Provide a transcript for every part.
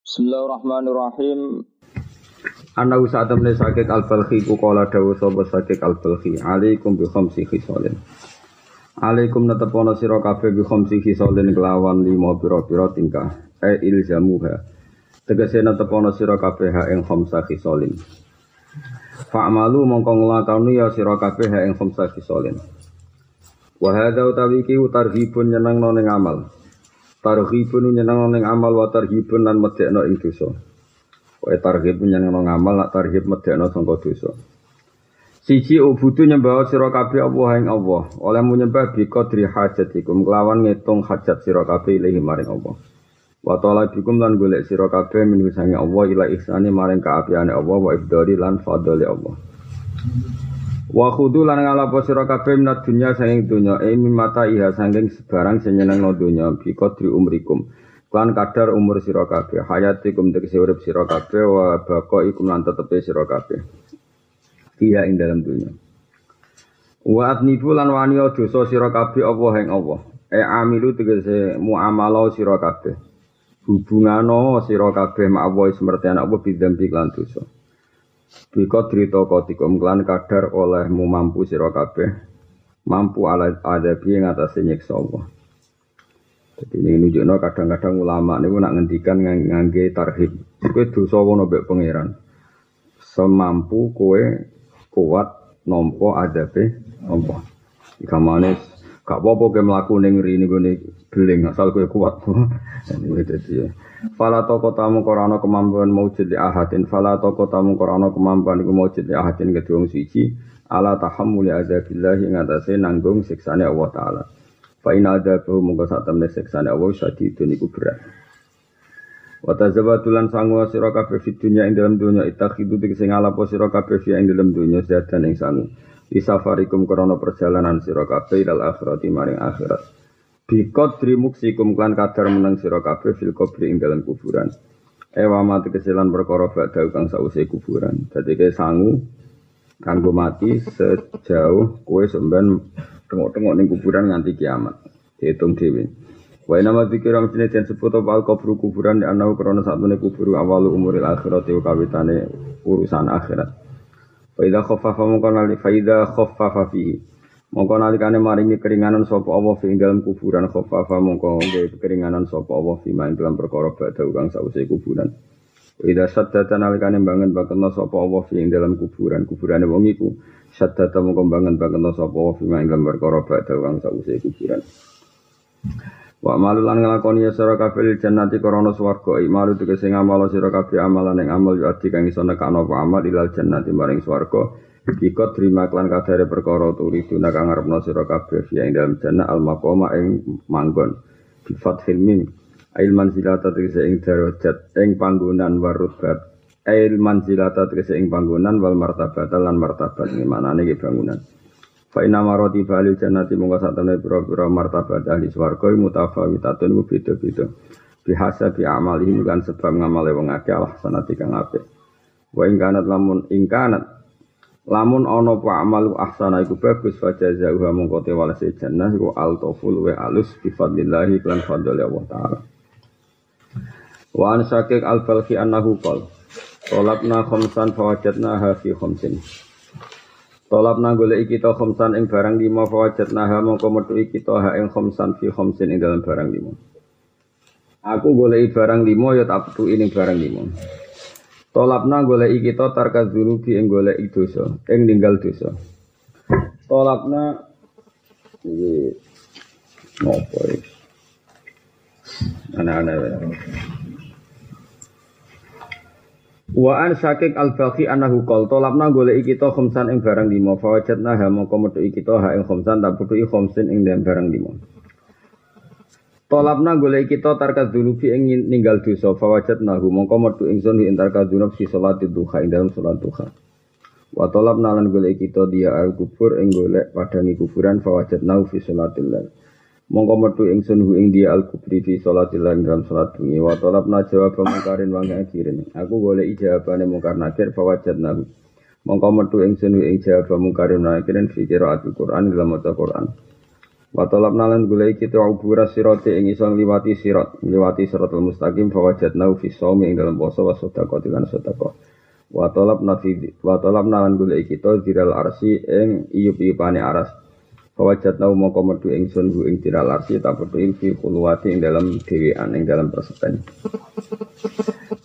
Bismillahirrahmanirrahim. Ana usa temne sakit al-balhi ku kala dawu sapa sakit al-balhi alaikum bi khamsi khisalin. Alaikum natepono sira kabeh bi khamsi khisalin kelawan lima pira-pira tingkah e ilzamuha. Tegese natepono sira kabeh ha ing khamsa khisalin. Fa'malu mongko nglakoni ya sira kabeh ha ing khamsa khisalin. Wa hadza utawi iki tarhibun nyenengno ning amal. Tarhibun nyenengno ning amal wa tarhibun lan medekno ing dosa. Kowe tarhib nyenengno ngamal nak tarhib medekno sangka dosa. Siji ubudu nyembah sira kabeh Allah ing Allah. Oleh menyembah bi qadri hajatikum kelawan ngitung hajat sira kabeh ilahi maring Allah. Wa ta'ala bikum lan golek sira kabeh min sange Allah ila ihsani maring kaapiane Allah wa ibdari lan fadhali Allah. Wa khudu lan ngalapo sira kabeh minat dunya saking dunya e mimata iha saking sebarang sing nyenengno dunya bi qadri umrikum. Lan kadar umur sira kabeh hayatikum tegese urip sira kabeh wa baqaikum lan tetepe sira kabeh. Iya ing dalam dunya. Wa atnibu lan wani dosa sira kabeh Allah ing Allah. E amilu tegese muamalah sira kabeh. Hubungano sira kabeh Allah semerti anak Allah bidambi lan dosa. Bika drita kotikum klan kadar olehmu mampu sira kabeh mampu ala adabi ing atase nyiksa Allah. Jadi ini nunjukno kadang-kadang ulama niku nak ngendikan ngang- ngangge tarhib. Kowe dosa wono mbek pangeran. Semampu kowe kuat nampa adabe apa. Ikamane gak apa-apa kowe mlaku ning ngri niku beling asal kowe kuat. Ini dadi ya. Fala toko tamu korano kemampuan maujud li ahadin Fala toko tamu korano kemampuan iku maujud li ahadin kedua wong siji Ala tahammuli azabillahi ngatasi nanggung siksane Allah Ta'ala Fa ina adabahu mongko sak temne siksane Allah syadidun iku berat Wa tazawwadulan sangu sira kabeh fid dunya ing dalam dunya itakhidu tegese ngalapo sira kabeh fi ing dalam dunya zadan ing sangu Isafarikum krana perjalanan sira kabeh ilal akhirati maring akhirat Bikot muksikum kan kadar menang sira kabeh fil kubri ing dalam kuburan. Ewa mati kesilan perkara badha kang sause kuburan. Dadi ke sangu kanggo mati sejauh kowe sampean tengok-tengok ning kuburan nganti kiamat. Dihitung dhewe. Wa nama dzikra mesti den sebut apa al kubur kuburan di anahu krana satune kubur awal umuril akhirat wa kawitane urusan akhirat. Fa idza khaffafa mongko nali fa idza khaffafa fihi Mongko nalikane maringi keringanan sapa Allah fi dalam kuburan khaffafa mongko nggih keringanan sapa Allah fi ing dalam perkara badha kang sause kuburan. Ida saddata nalikane bangen bakena sapa Allah fi dalam kuburan kuburane wong iku saddata mongko bangen bakena sapa Allah fi ing dalam perkara badha kang sause kuburan. Wa malu lan nglakoni ya sira kabeh jannati krana swarga. Imalu tegese ngamal sira kabeh amalan ing amal yo adi kang iso nekakno apa amal ilal jannati maring swarga. Bikot terima klan kadare perkara turi duna kang ngarepno sira kabeh ya ing dalam jannah al maqama ing manggon. Bi fathil mim ail manzilata tegese ing darajat ing panggonan warutbat. Ail manzilata tegese ing panggonan wal martabat lan martabat iki manane iki bangunan Fa inna marati balil jannati mongko satene pira-pira martabat ahli swarga mutafawitatun ku beda-beda. Bihasa bi amalihim kan sebab ngamale wong akeh Allah sanati kang apik. Wa ing kanat lamun ing kanat lamun ana apa amal ahsana iku bagus fa jazaa'uha mongko te walase jannah iku altoful wa alus bi fadlillahi lan fadli Allah taala. Wa an syakik al balhi annahu qol Tolapna khamsan fawajatna ha fi khamsin Tolapna golek kita khamsan ing barang lima fawajatna ha mongko metuki kita ha ing khamsan fi khamsin ing dalam barang lima Aku golek barang lima ya tak petuki ning barang lima Tolapna golek kita tarka dzunubi ing golek dosa, ing ninggal dosa. Tolapna iki nopo iki? Anak-anak. Wa an syakik al baqi anahu qol tolapna golek kita khamsan ing barang lima fawajatna ha mongko metuki kita ha ing khamsan tak putuki khamsin ing dalam barang lima. Tolapna golek kita tarka dzunubi ing ninggal dosa fawajatna hu mongko metu ingsun ing tarka dzunub fi salat duha ing dalam salat duha. Wa tolapna lan golek kita dia al kubur ing golek padangi kuburan fawajatna fi salatil lail. Mongko metu ingsun hu ing dia al kubri fi salatil lail dalam salat bengi wa tolapna jawab mungkarin wa nakirin. Aku golek jawabane mungkar nakir fawajatna hu. Mongko metu ingsun hu ing jawab mungkarin wa nakirin fi qiraatul Qur'an dalam maca Qur'an. Wa talab nalan golek kita ubura sirate ing iso ngliwati sirat, ngliwati siratal mustaqim fa wajadna fi shaumi ing dalam poso wa sedekah lan sedekah. Wa talab nafi wa talab nalan golek kita diral arsi ing iyup-iyupane aras. Fa wajadna mongko metu ingsun hu ing diral arsi ta petu ing fi khulwati ing dalam dhewean ing dalam persepen.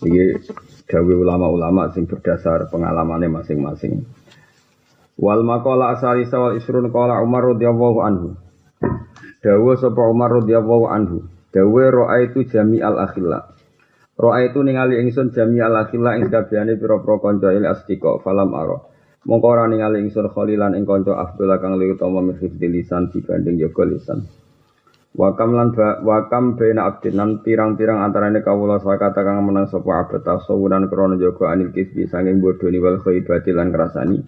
Iki dawe ulama-ulama sing berdasar pengalamannya masing-masing. Wal maqala asali sawal isrun qala Umar radhiyallahu anhu. Dawa sapa Umar radhiyallahu anhu. Dawa ra'aitu jami al akhilla. Ra'aitu ningali ingsun jami al akhilla ing kabehane pira-pira astika falam ara. Mongko ora ningali ingsun khalilan ing kanca afdal kang luwih utama min lisan dibanding yoga lisan. Wakam lan ba, wakam bena abdin lan pirang-pirang antarane kawula sakata kang menang sapa abad tasawuran krana jaga anil kisbi sanging bodoni wal khaibati lan krasani.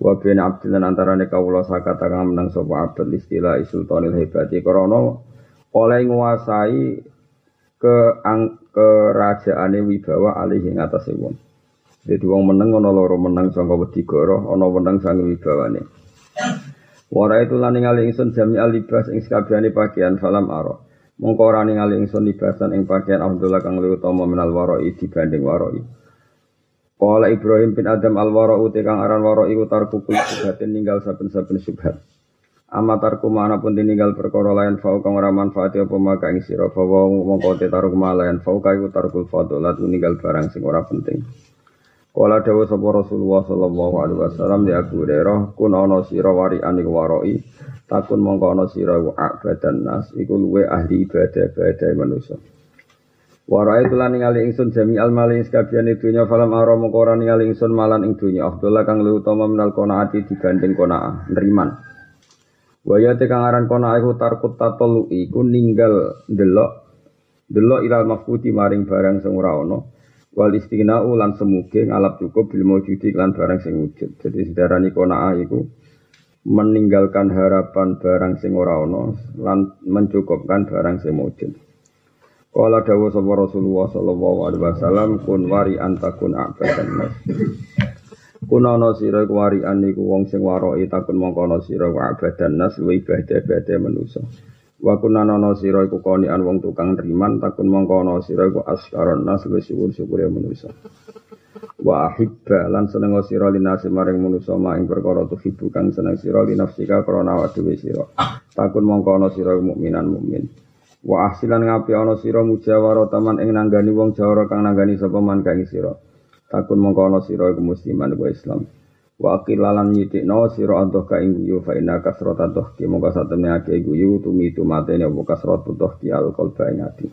Wa bin abdil lan antarane kawula sakata kang menang sapa abad istilah sultanil hebati krana oleh nguasai ke ang, kerajaane wibawa alih ing atase wong. Jadi wong meneng ana loro meneng sangka wedi goro, ana meneng sange wibawane. Wara itu lan ningali ingsun jami alibas ing sakabehane pakaian falam aro. Mongko ora ningali ingsun libasan ing pakaian Abdullah kang luwih utama minal waroi dibanding waroi. Kala Ibrahim bin Adam al-wara uti kang aran wara iku tarkukul subhatin ninggal saben-saben subhat. Amatar mana pun ditinggal perkara lain fau kang ora manfaati apa maka ing sira fa mongko te taruk malayan fau iku tarkul fadalat ninggal barang sing ora penting. Kala dawuh sapa Rasulullah sallallahu alaihi wasallam di Abu Hurairah kun ana sira warian iku waroi takun mongko ana sira iku nas iku luwe ahli ibadah-ibadah manusia. Warai tulan ningali ingsun jami al mali sekabian dunya falam ara mongko ora ningali ingsun malan ing dunya Abdullah kang luwih utama minal qanaati dibanding qanaah neriman. Waya te kang aran qanaah iku tarkut tatolu iku ninggal delok delok ilal mafkuti maring barang sing ora. Wal istigna ulan semuge ngalap cukup bil maujudi lan barang sing wujud. Jadi sedarani qanaah iku meninggalkan harapan barang sing ora ana lan mencukupkan barang sing wujud. Kala dawa sapa Rasulullah sallallahu alaihi wasallam kun wari antakun abadan nas. Kun ana sira warian niku wong sing waroki takun mongko ana sira abadan nas wa ibadah-ibadah manusa. Wa kun ana sira iku konian wong tukang riman takun mongko ana sira iku askaron nas wis syukur-syukure manusa. Wa ahibba lan seneng sira linase maring manusa ma ing perkara tuhibu kang seneng sira linafsika krana awak sira. Takun mongko ana sira mukminan mukmin. Wa ahsilan ngapi ana sira mujawara taman ing nanggani wong jawara kang nanggani sapa man kang sira. Takun mongko ana sira iku musliman iku Islam. Wa aqilalan nyitikno sira antuh ka ing guyu fa inna kasrata ki mongko satemene ake guyu tumi tumatene apa kasratu ki al qalba ing ati.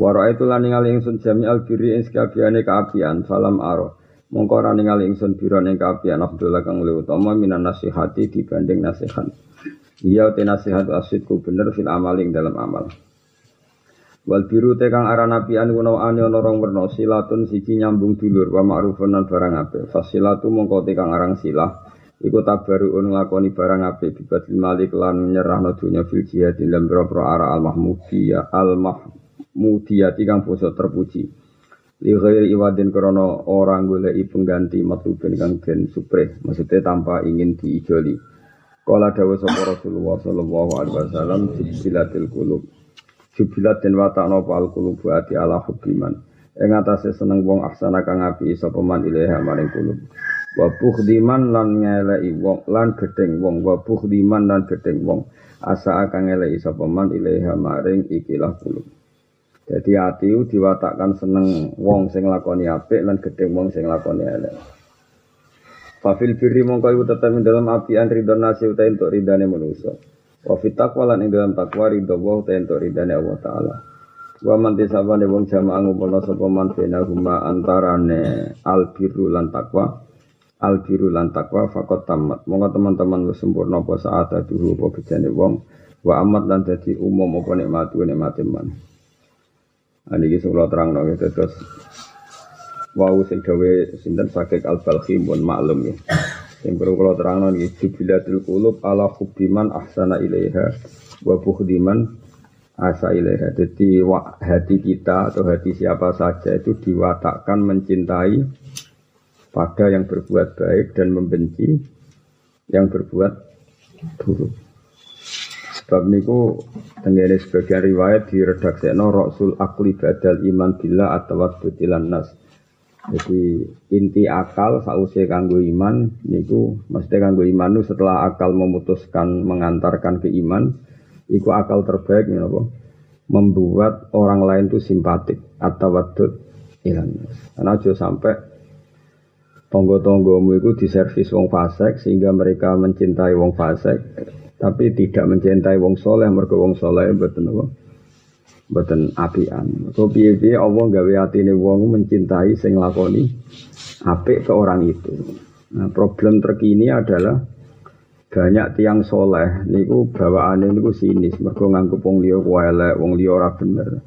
Wa raaitu lan ningali ingsun jami al birri ing sekabiane kaapian salam aro. Mongko ora ningali ingsun biro ning kaapian Abdullah kang luwih utama minan nasihati dibanding nasihat. Iya te nasihat asidku bener fil amaling dalam amal. Wal biru te kang aran apian kuno ane ana rong silatun siji nyambung dulur wa ma'rufun lan barang apik. Fasilatu mongko te kang aran silah iku tabaruun nglakoni barang apik bibatil malik lan nyerahno dunya fil jihad dalam boro ara al mahmudiyah al mahmudiyah kang basa terpuji. Li ghairi iwadin orang goleki pengganti matlubin kang den supre, maksudnya tanpa ingin diijoli. Kala dawa sapa Rasulullah sallallahu alaihi wasallam jubilatil qulub. Jubilat den watakno al qulub ati ala hubbiman. Ing atase seneng wong aksana kang api sapa man ilaha maring qulub. Wa bukhdiman lan ngeleki wong lan gedeng wong wa bukhdiman lan gedeng wong. Asa kang ngeleki sapa man ilaha maring ikilah qulub. Jadi hati diwatakkan seneng wong sing lakoni apik lan gedeng wong sing lakoni elek. Fafil birri mongko iku tetep ing dalam api an ridho nasi uta entuk ridane manusa. Wa fit taqwa lan ing dalam takwa ridho wa uta entuk ridane Allah taala. Wa man tisabane wong jamaah ngumpulna sapa man bena huma antarane al birru lan takwa. Al birru lan takwa fakot tamat. Monggo teman-teman wis sempurna apa saat dulu apa bejane wong wa amat lan dadi umum apa nikmatu nikmate man. Ani iki sing terang nang terus wau sing gawe sinten sakit al balhi pun maklum ya. Sing perlu kula terangno niki jubilatul qulub ala hubbiman ahsana ilaiha wa bukhdiman asa ilaiha. Jadi hati kita atau hati siapa saja itu diwatakkan mencintai pada yang berbuat baik dan membenci yang berbuat buruk. Sebab niku tenggene sebagian riwayat di no Rasul Akli Badal Iman Bila atau Butilan Nas. Jadi inti akal sausia kanggo iman niku mesti kanggo iman itu setelah akal memutuskan mengantarkan ke iman iku akal terbaik ya apa? membuat orang lain itu simpatik atau wadud ilan. Karena aja sampai tonggo-tonggomu itu diservis wong fasek sehingga mereka mencintai wong fasek tapi tidak mencintai wong soleh mergo wong soleh betul apa betul apian so piye-piye Allah gawe atine wong mencintai sing lakoni apik ke orang itu nah problem terkini adalah banyak tiang soleh niku bawaane niku sinis mergo nganggep wong liya elek wong liya ora bener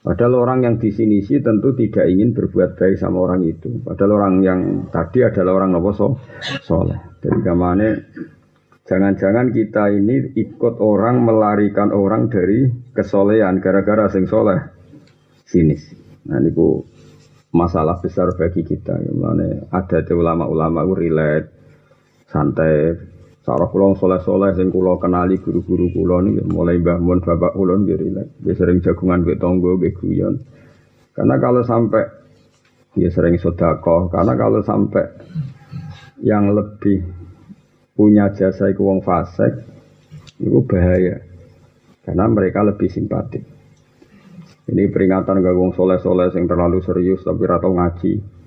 Padahal orang yang di sini sih tentu tidak ingin berbuat baik sama orang itu. Padahal orang yang tadi adalah orang nopo so, soleh. Jadi ke mana Jangan-jangan kita ini ikut orang melarikan orang dari kesolehan gara-gara sing soleh sinis. Nah ini masalah besar bagi kita. Mana ada ulama-ulama itu relate, santai. Sarah kulon soleh-soleh sing kulo kenali guru-guru kulo nih mulai bangun bapak kulo nih relate. Dia sering jagungan be tonggo be guyon. Karena kalau sampai dia sering sodakoh. Karena kalau sampai yang lebih punya jasa iku wong fasik itu bahaya karena mereka lebih simpatik ini peringatan ke wong soleh-soleh yang terlalu serius tapi ratau ngaji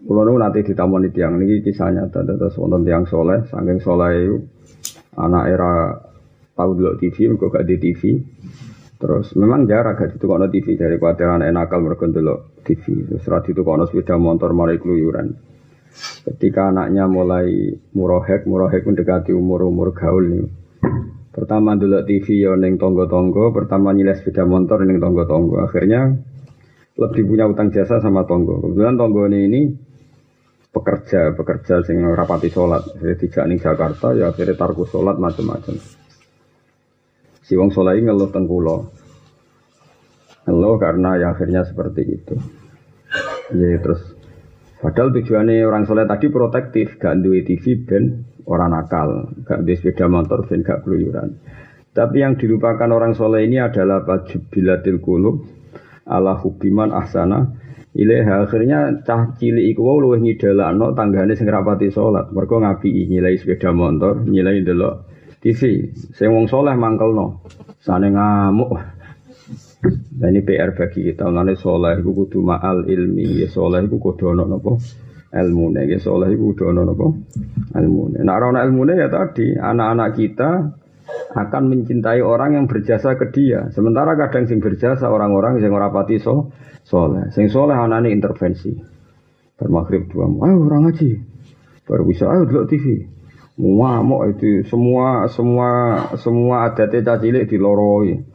Kulo nu nanti ditamoni tiang ini kisahnya tanda terus wonten tiang soleh, saking soleh itu anak era tahu dulu TV, mereka gak di TV. Terus memang jarak gak itu kono TV dari kuatir anak nakal mereka dulu TV. Terus itu kono sepeda motor mari keluyuran. Ketika anaknya mulai murohek, murohek mendekati umur-umur gaul nih. Pertama dulu TV ya neng tonggo-tonggo, pertama nyiles sepeda motor neng tonggo-tonggo. Akhirnya lebih punya utang jasa sama tonggo. Kebetulan tonggo ini, ini pekerja, pekerja sing rapati sholat. Jadi tidak nih Jakarta, ya akhirnya tarku sholat macam-macam. Si wong sholat ini ngeluh tengkulo. Ngeluh karena ya akhirnya seperti itu. Ya terus Padahal tujuannya orang soleh tadi protektif, gak duwe TV ben orang nakal, gak duwe sepeda motor ben gak keluyuran. Tapi yang dilupakan orang soleh ini adalah bilatil kulub ala hubiman ahsana Ilaha akhirnya cah cilik iku wau luwih ngidalakno tanggane sing rapati salat. Mergo ngapi nyilai sepeda motor, nyilai delok TV. Sing wong soleh mangkelno. Sane ngamuk. Nah ini PR bagi kita. Mengenai soleh itu kudu ma'al ilmi. Ya soleh itu kudu nopo ilmu nih. Ya soleh itu kudu ilmu nih. Nah orang ilmu ya tadi anak-anak kita akan mencintai orang yang berjasa ke dia. Sementara kadang sing berjasa orang-orang yang rapati so soleh. Sing soleh anak ini intervensi. Bermakrib dua, ayo orang ngaji. Baru bisa, ayo dulu TV. mau itu semua semua semua adatnya cacilik diloroi.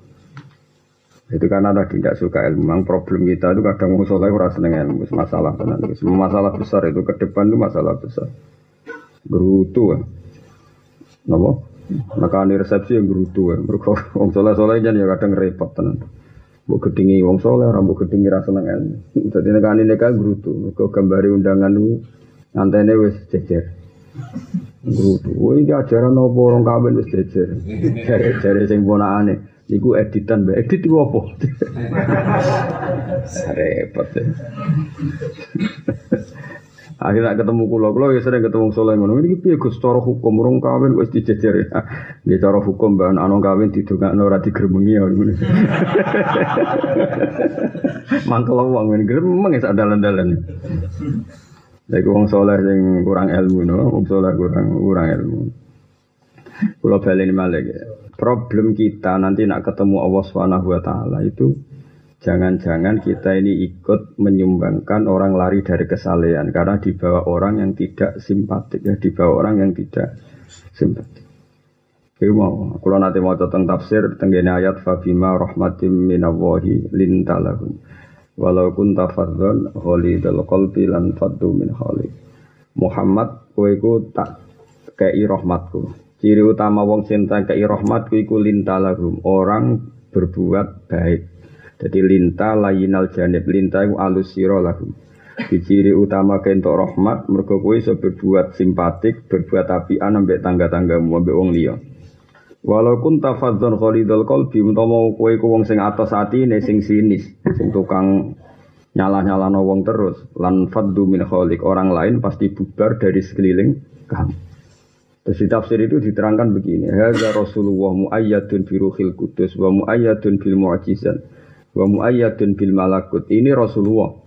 Itu karena tadi tidak suka ilmu. Memang problem kita itu kadang mau soleh rasa dengan ilmu. Masalah tenan. Masalah besar itu ke depan itu masalah besar. Gerutu ya. Napa? Nekani resepsi yang gerutu ya. Mereka wong soleh soleh jadi ya kadang repot tenan. Bu gedingi wong soleh, orang bu gedingi rasa seneng ilmu. Jadi nekani neka gerutu. Mereka gambari undangan itu antene wes cecer. Gerutu. Ini ajaran apa orang kawin wes cecer. Cari cari sing aneh. Iku editan, mbak edit itu apa? Repot ya. Akhirnya ketemu kulo, kulo ya sering ketemu soleh ngono. Ini piye Gus cara hukum urung kawin wis dijejer ya. Cara hukum mbak anak kawin didongakno ora digermengi ya. Mangkel wong ngene gremeng ya sak dalan-dalan. Lagi wong soleh yang kurang ilmu no, wong soleh kurang kurang ilmu. Kulo balik malah ya problem kita nanti nak ketemu Allah Subhanahu wa taala itu jangan-jangan kita ini ikut menyumbangkan orang lari dari kesalehan karena dibawa orang yang tidak simpatik ya dibawa orang yang tidak simpatik. Oke mau, kalau nanti mau tentang tafsir tenggene ayat fabima rahmatim minallahi lintalahum walau kunta fadzon dal qalbi lan faddu min khali. Muhammad kowe tak kei rahmatku Ciri utama wong cinta kei rahmat iku lintalahum orang berbuat baik. Jadi linta layinal janib linta iku alus sira lahum. Di ciri utama kentok rahmat mergo kowe iso berbuat simpatik, berbuat apian ambek tangga-tanggamu ambek wong liya. Walaupun tafadzon khalidul qalbi umpama kowe ku wong sing atos atine sing sinis, sing tukang nyalah-nyalano wong terus lan faddu min orang lain pasti bubar dari sekeliling kamu. Terus di tafsir itu diterangkan begini, hadza Rasulullah muayyadun bi ruhil kudus wa muayyadun bil mu'jizat wa muayyadun bil malakut. Ini Rasulullah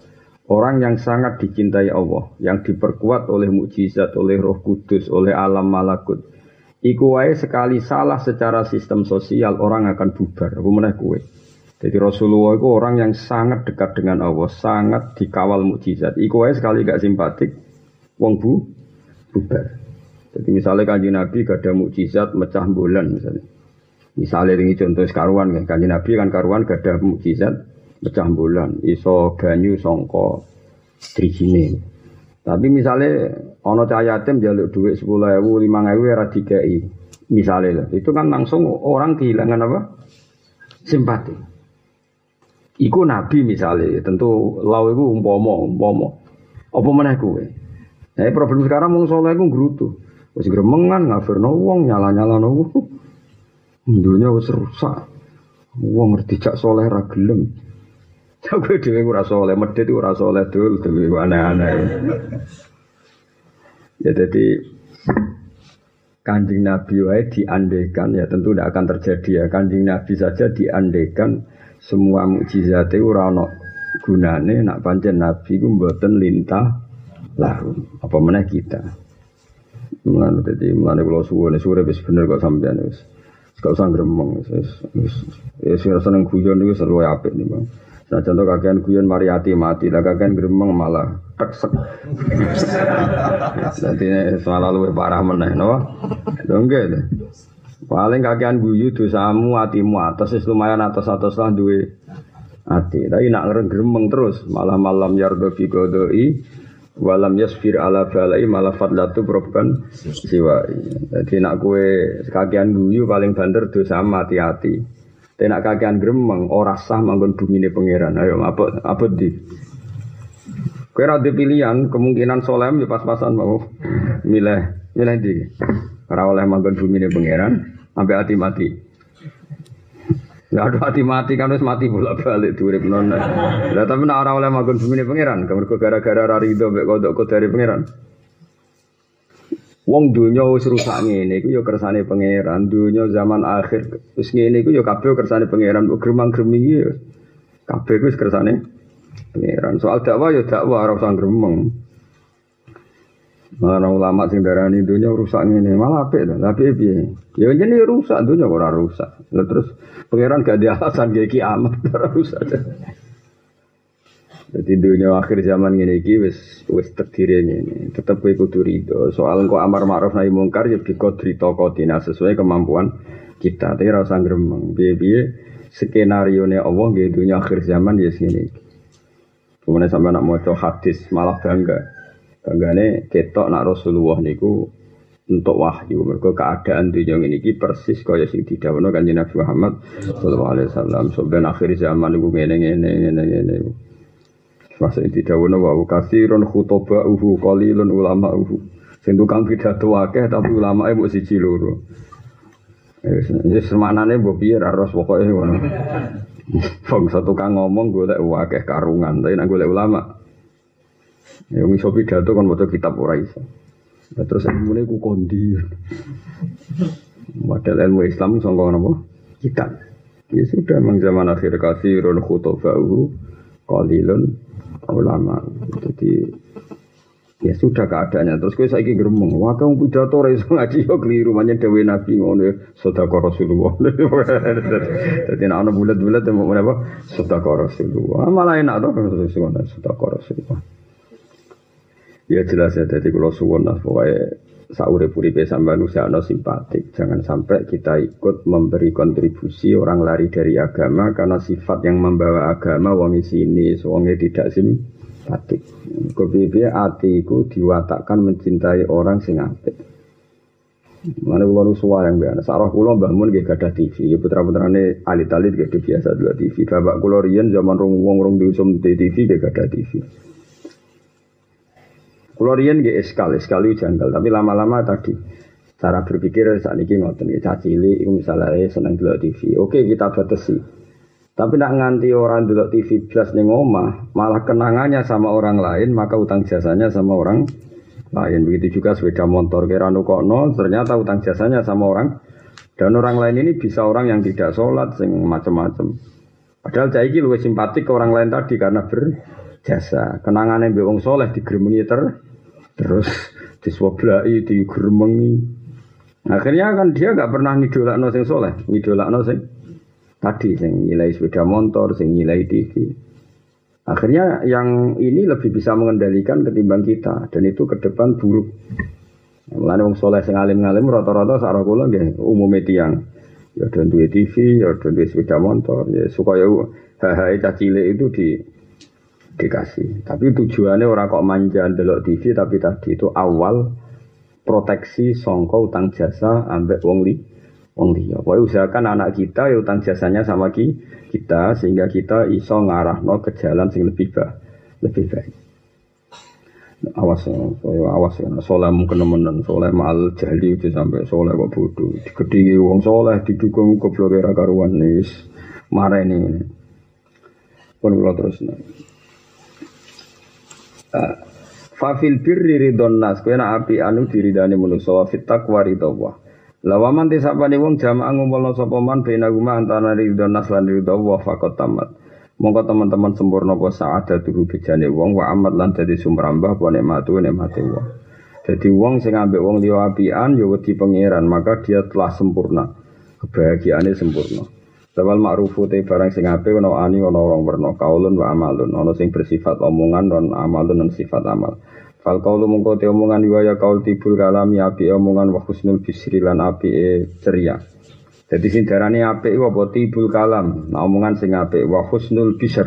Orang yang sangat dicintai Allah, yang diperkuat oleh mukjizat, oleh Roh Kudus, oleh alam malakut. Iku wae sekali salah secara sistem sosial orang akan bubar. Aku meneh kue. Jadi Rasulullah itu orang yang sangat dekat dengan Allah, sangat dikawal mukjizat. Iku wae sekali gak simpatik, wong bu bubar. Jadi misalnya kanji Nabi gak ada mukjizat mecah bulan misalnya. Misalnya ini contoh karuan kan, kanji Nabi kan karuan gak ada mukjizat pecah bulan, iso banyu songko trijine. Tapi misalnya ono cahaya tim jaluk duit sepuluh ewu, lima ewu era tiga i, misalnya itu kan langsung orang kehilangan apa? Simpati. Iku nabi misalnya, tentu lau itu umpomo, umpomo. Apa mana kue? Nah, problem sekarang mau soleh itu gerutu. Wis gremengan ngafirno wong nyala-nyala no. Dunia wis rusak. Wong ngerti cak soleh ra gelem. Aku dhewe ora saleh, medhit ora saleh dul, dul aneh-aneh. Ya jadi kanjeng Nabi wae diandekan ya tentu tidak akan terjadi ya kanjeng Nabi saja diandekan semua mukjizat itu ora ono gunane nak pancen Nabi ku mboten lintah lahu apa mana kita Mulane dadi mulane kula suwune sore wis bener kok sampean wis. Gak usah gremeng wis wis wis seneng guyon niku seru apik nih Bang. Nah contoh kakean guyon mari hati mati, lah kakean gremeng malah teksek. Nanti malah luwih parah meneh, no? Dongge deh. Paling kakean guyu dosamu hatimu atas wis lumayan atas-atas lah duwe hati. Tapi nak gremeng terus malah malam yardo fi godoi walam yasfir ala balai malah fadlatu probkan siwa. Jadi nak kue kakean guyu paling banter dosamu hati-hati. Tenak kakean gremeng ora sah manggon bumine pangeran. Ayo apa apa di? Kowe ora pilihan, kemungkinan solem ya pas-pasan mau milih milih di. Ora oleh manggon bumine pangeran sampai hati mati. Gak ada hati mati kan wis mati bolak balik urip non. Lah tapi nek ora oleh manggon bumine pangeran, gara-gara ra rido mek kodok dari pangeran. Wong dunya wis rusak ngene iku ya kersane pangeran. Dunya zaman akhir wis ngene iku ya kabeh kersane pangeran. Gremang-greming ya kabeh wis kersane pangeran. Soal dakwah ya dakwah ora usah. Malah ulama sing darani dunya rusak ngene, malah apik to. Tapi piye? Ya jenenge rusak dunya ora rusak. Lah terus pangeran gak ada alasan kayak kiamat ora rusak. Jadi dunia akhir zaman ini iki wis wis terdiri ini. Tetap kowe kudu rido. Soal kok amar ma'ruf nahi mungkar ya toko tina sesuai kemampuan kita. Tapi rasa gremeng. Biye-biye skenario ne Allah di dunia akhir zaman ya sini. Kemudian sampai nak mau hadis malah bangga. Banggane ketok nak Rasulullah niku untuk wahyu mereka keadaan dunia ini persis kaya sing didhawuhna kanjeng Nabi Muhammad sallallahu alaihi wasallam. Sampai akhir zaman niku ngene ngene ngene ngene. Masa ini tidak wona wa kasirun khutoba uhu qalilun ulama uhu. Sing tukang pidato akeh tapi ulama e mbok siji loro. Wis semaknane mbok piye ra ros pokoke ngono. Satu kang ngomong golek akeh karungan, tapi nek golek ulama. Ya iso pidato kan maca kitab ora iso. Nah, terus ilmune ku kondi. Model ilmu Islam sangka napa? Kitab. Ya sudah memang zaman akhir kasirun khutoba uhu qalilun ulama. Jadi ya sudah keadaannya. Terus gue saiki gremeng, wah kamu pidato ra iso ngaji yo keliru manya dewe Nabi ngono ya sedekah Rasulullah. Jadi nek ana bulat-bulat mau apa? Sedekah Rasulullah. Malah enak to sedekah Rasulullah. Ya jelas ya, jadi kalau suwon lah pokoknya saure puripe sampai no simpatik. Jangan sampai kita ikut memberi kontribusi orang lari dari agama karena sifat yang membawa agama wong sini, wonge tidak simpatik. Kebibi atiku diwatakkan mencintai orang sing apik. Mana kula nu yang biasa. Sarah Mbah Mun nggih gadah TV. Ya putra-putrane alit-alit gak biasa dua TV. Bapak kula riyen zaman rong wong rong diusum TV nggih gadah TV. Kulo riyen nggih eskal, eskal itu janggal, tapi lama-lama tadi Cara berpikir saat ini ngoten ya cacili itu misalnya seneng dulu TV. Oke kita batasi. Tapi nak nganti orang dulu TV plus nih omah, malah kenangannya sama orang lain, maka utang jasanya sama orang lain. Begitu juga sepeda motor kira nukokno, ternyata utang jasanya sama orang dan orang lain ini bisa orang yang tidak sholat, sing macam-macam. Padahal saya ini lebih simpatik ke orang lain tadi karena berjasa. Kenangannya bewong soleh digeremengi ter, terus diswoblai, digeremengi. Akhirnya kan dia nggak pernah ngidolakno sing soleh, ngidolakno sing tadi sing nilai sepeda motor, sing nilai TV. Akhirnya yang ini lebih bisa mengendalikan ketimbang kita dan itu ke depan buruk. Mulane wong soleh sing alim-alim rata-rata sarah kula nggih umume tiyang. Ya dan duwe TV, ya dan duwe sepeda motor, ya supaya hal-hal cilik itu di dikasih. Tapi tujuannya orang kok manja delok TV tapi tadi itu awal proteksi songko utang jasa ambek wong li wong liya. Pokoke usahakan anak kita ya utang jasanya sama ki, kita sehingga kita iso ngarahno ke jalan sing lebih baik, lebih baik. Awas ya, awas ya, soleh mungkin temenan, soleh mal jahli itu sampai soleh kok bodoh. Digedingi wong soleh didukung goblok era karuan nis, marah ini. Pun kalau terus nih. Fafil birri ridon nas kowe api anu diridani manusa wa fit taqwa ridha Lawaman tisapane wong jamaah ngumpulna sapa man guma antara ridon nas lan ridha wa tamat. Monggo teman-teman sempurna apa saada tuhu bejane wong wa amat lan dadi sumber ambah apa nikmatu nikmate wong. Jadi wong sing ambek wong liya apian ya wedi pangeran, maka dia telah sempurna. Kebahagiaannya sempurna. Sawal ma'rufu te barang sing apik ana ani ana orang werna kaulun wa amalun ana sing bersifat omongan dan amalun dan sifat amal. Fal kaulu mungko te omongan wa ya kaul tibul kalami api omongan wa husnul bisri lan api e ceria. Jadi sing darane apik apa tibul kalam, nah omongan sing apik wa husnul bisr.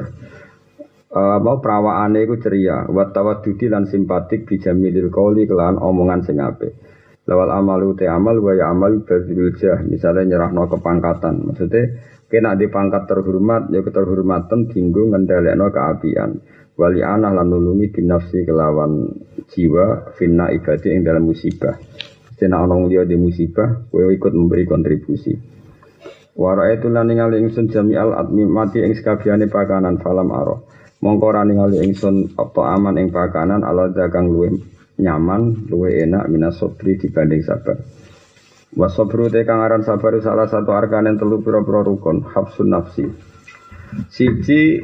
Uh, mau perawaane iku ceria, wa tawaddudi lan simpatik bijamilil qauli kelan omongan sing apik. Lawal amalu te amal wa ya amal badrul jah, misalnya nyerahno kepangkatan. Maksudnya Kena di pangkat terhormat, ya keterhormatan tinggu ngendalekno keapian. Wali ana lan nulungi binafsi kelawan jiwa finna ibadi yang dalam musibah. Sena onong dia di musibah, kowe ikut memberi kontribusi. Wara itu lan ningali ingsun jami al admi mati ing pakanan falam aro. Mongko ora ningali ingsun apa aman ing pakanan ala dagang luwe nyaman, luwe enak minas sobri dibanding sabar. Wasobru te kang aran sabar salah satu arkanen telu pira-pira rukun, hafsun nafsi. Siji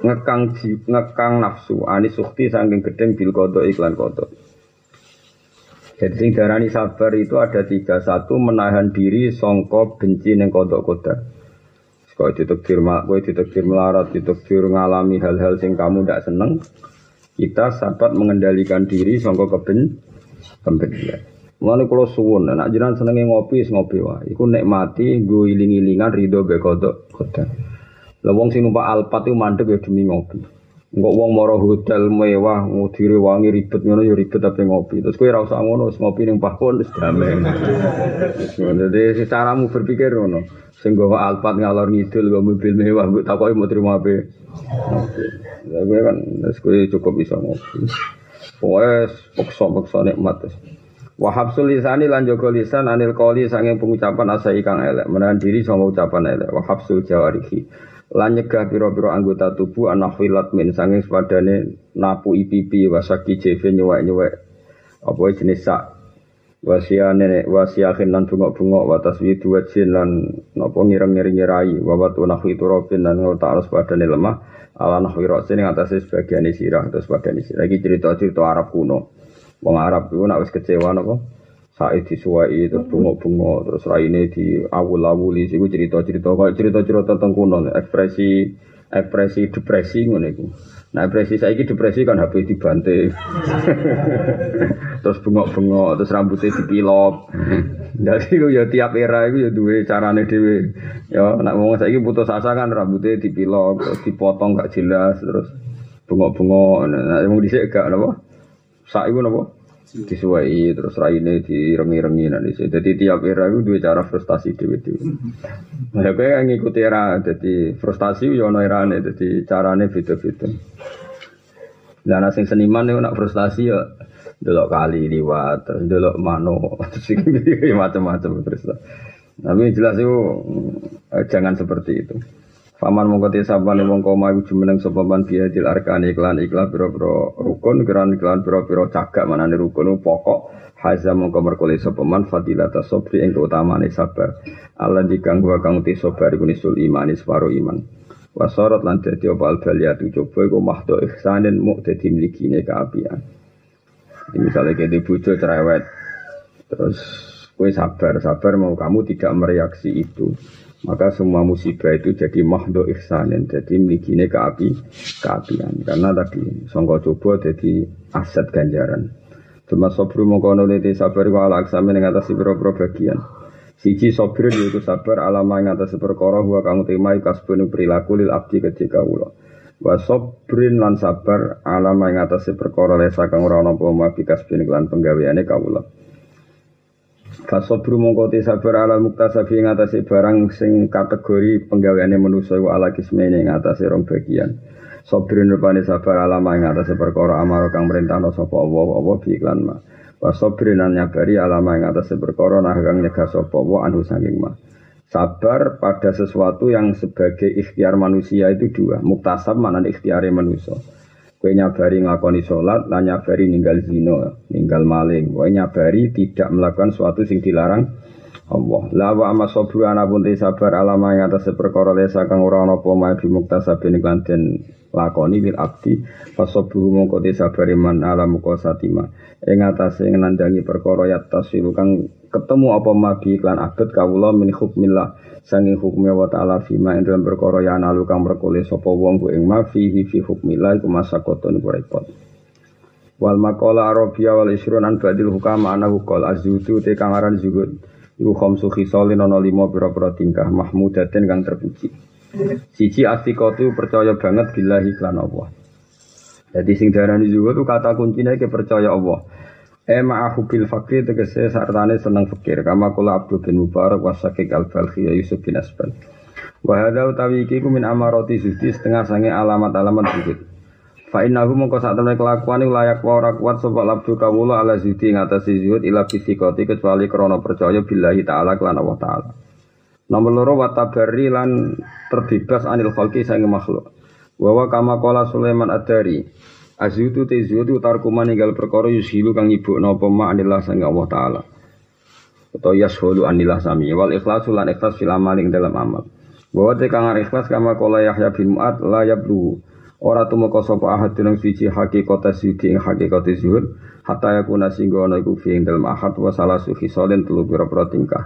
ngekang ngekang nafsu, ani sukti saking gedeng bil kodo iklan kodo. Jadi sing darani sabar itu ada tiga. Satu menahan diri songkok benci neng kodok koda. Kau ditekdir, kau ditekdir melarat, ditekdir ngalami hal-hal sing kamu tidak seneng. Kita sahabat mengendalikan diri songkok keben kebencian. Mulane kula suwun, nek jenengan senenge ngopi, ngopi wae. Iku nikmati nggo iling-ilingan ridho be kodok kodok. Lah wong sing numpak Alphard iku mandek ya demi ngopi. Enggak wong moro hotel mewah, ngudire wangi ribet ngono ya ribet tapi ngopi. Terus kowe ora usah ngono, wis ngopi ning pahon wis damai. Jadi mu berpikir ngono. Sing gawa Alphard ngalor ngidul gawa mobil mewah, mbok takoki mau terima apa. Ngopi. kan wis kowe cukup bisa ngopi. Wes pokso-pokso nikmat terus. Wahab sulisani lan jaga lisan anil koli sanging pengucapan asa ikang elek. Menahan diri sama ucapan elek. Wahab sul jawarihi lan nyegah piro-piro anggota tubuh anak filat min sanging sepadane napu ipipi wasaki jeve nyuwek-nyuwek apa jenis sak. Nenek wasia lan bungok-bungok watas widu wajin lan napa ngireng-ngiring nyirai wawat unahwi turobin lan ngotak alus padane lemah ala nahwi rosin atasnya sebagian sirah terus padane sirah lagi cerita-cerita Arab kuno Wong Arab itu nak wis kecewa napa? Said disuwai terus bunga-bunga terus raine di awul-awuli iku cerita-cerita kaya cerita-cerita tentang kuno ekspresi ekspresi depresi ngono iku. Nah depresi saiki depresi kan HP dibanting. terus bengok-bengok, terus rambutnya dipilok. Jadi ya tiap era itu ya duwe carane dhewe. Ya nak ngomong saiki putus asa kan rambutnya dipilok, terus dipotong gak jelas, terus bengok-bengok. Nah, wong dhisik gak? Sak iku napa? Disuwai terus raine direngi-rengi nanti sih. Jadi tiap era itu dua cara frustasi dewi-dewi. Nah, kowe ngikuti era jadi frustasi yo ono erane jadi carane beda-beda. Lah ana sing seniman niku nak frustasi ya delok kali liwat, terus delok mano, terus macam-macam terus. Tapi jelas itu eh, jangan seperti itu. Faman mongko te sabane wong koma iku jumeneng sapa man biadil arkani iklan iklan pira-pira rukun keran iklan pira-pira cagak manane rukun pokok haza mongko merkole sapa man fadilata sabri ing utamane sabar. Allah dikang wa kang te sabar iku nisul iman separo iman. Wasorot lan dadi apa al baliyatu coba iku mahdo ihsanin mu dadi mlikine kaapian. Misalnya kayak bojo cerewet, terus kue sabar, sabar mau kamu tidak mereaksi itu maka semua musibah itu jadi mahdo ihsanin jadi mikine keapi keapian karena tadi songko coba jadi aset ganjaran. Cuma sobru mengkono lete sabar wa ala aksami yang atas pro bagian. Siji sobru yaitu sabar alama yang atas perkara huwa kamu timai kasbun perilaku lil abdi ketika ulo wa sobrin lan sabar alama yang atas perkara lesa kang ora ana apa kasbun lan penggaweane kawula Fasobru mongko te sabar ala muktasabi ing atase barang sing kategori penggaweane manusa wa ala kismene ing atase rong bagian. Sabrin rupane sabar ala ing atase perkara amaro kang merintahno sapa Allah apa bi iklan ma. Wa sabrin an nyabari ala ing atase perkara nah kang nyegah sapa wa anu saking ma. Sabar pada sesuatu yang sebagai ikhtiar manusia itu dua. Muktasab mana ikhtiare manusia. Kue nyabari ngakoni sholat, lan nyabari ninggal zino, ninggal maling. Kue nyabari tidak melakukan suatu sing dilarang Allah. Lawa ama sobru pun te sabar alama yang atas perkara lesa kang ora ana apa mae bimuktasabin iklan den lakoni bil abdi. Fasobru mongko te sabar iman ala muka satima. Ing atase ngenandangi perkara yattasilu kang ketemu apa magi iklan abad kawula min hukmillah sangi hukumnya wa ta'ala fima ing dalam perkara ya nalu kang merkole sapa wong ku ing ma fihi fi hukmillah iku masakoton iku repot. Wal maqala arabia wal isrun an badil hukama ana qol azutu te kang aran zuhud iku khamsu khisalin ana lima pira-pira tingkah mahmudatin kang terpuji. Siji astiqatu percaya banget billahi lan Allah. Jadi sing darani itu kata kuncinya ke percaya Allah E ma'ahu bil fakir tegese sartane seneng fakir kama kula Abdul bin Mubarak wasakik al ya Yusuf bin Asbal. Wa hadza utawi iki ku min amarati zuhdi setengah sange alamat-alamat zuhud. Fa innahu mongko sak temne kelakuan layak wa ora kuat sapa labdu kawula ala zuhdi ngatasi zuhud ila fisikoti kecuali krana percaya billahi taala kelan Allah taala. Nomor loro wa tabarri lan terbebas anil khalqi sange makhluk. Wa kama qala Sulaiman ad-Dari Azutu te zutu tarku maninggal perkara yusilu kang nyibukno apa ma anillah sang Allah taala. Atau yashulu anillah sami wal ikhlasu lan ikhlas fil dalam amal. Bahwa te kang ikhlas kama kala Yahya bin Mu'ad la yablu. Ora tumeka sapa ahad dunung siji hakikat siji ing hakikat zuhud hatta yakuna singgo ana iku fi ing dalam ahad wa salasu khisalin telu pira-pira tingkah.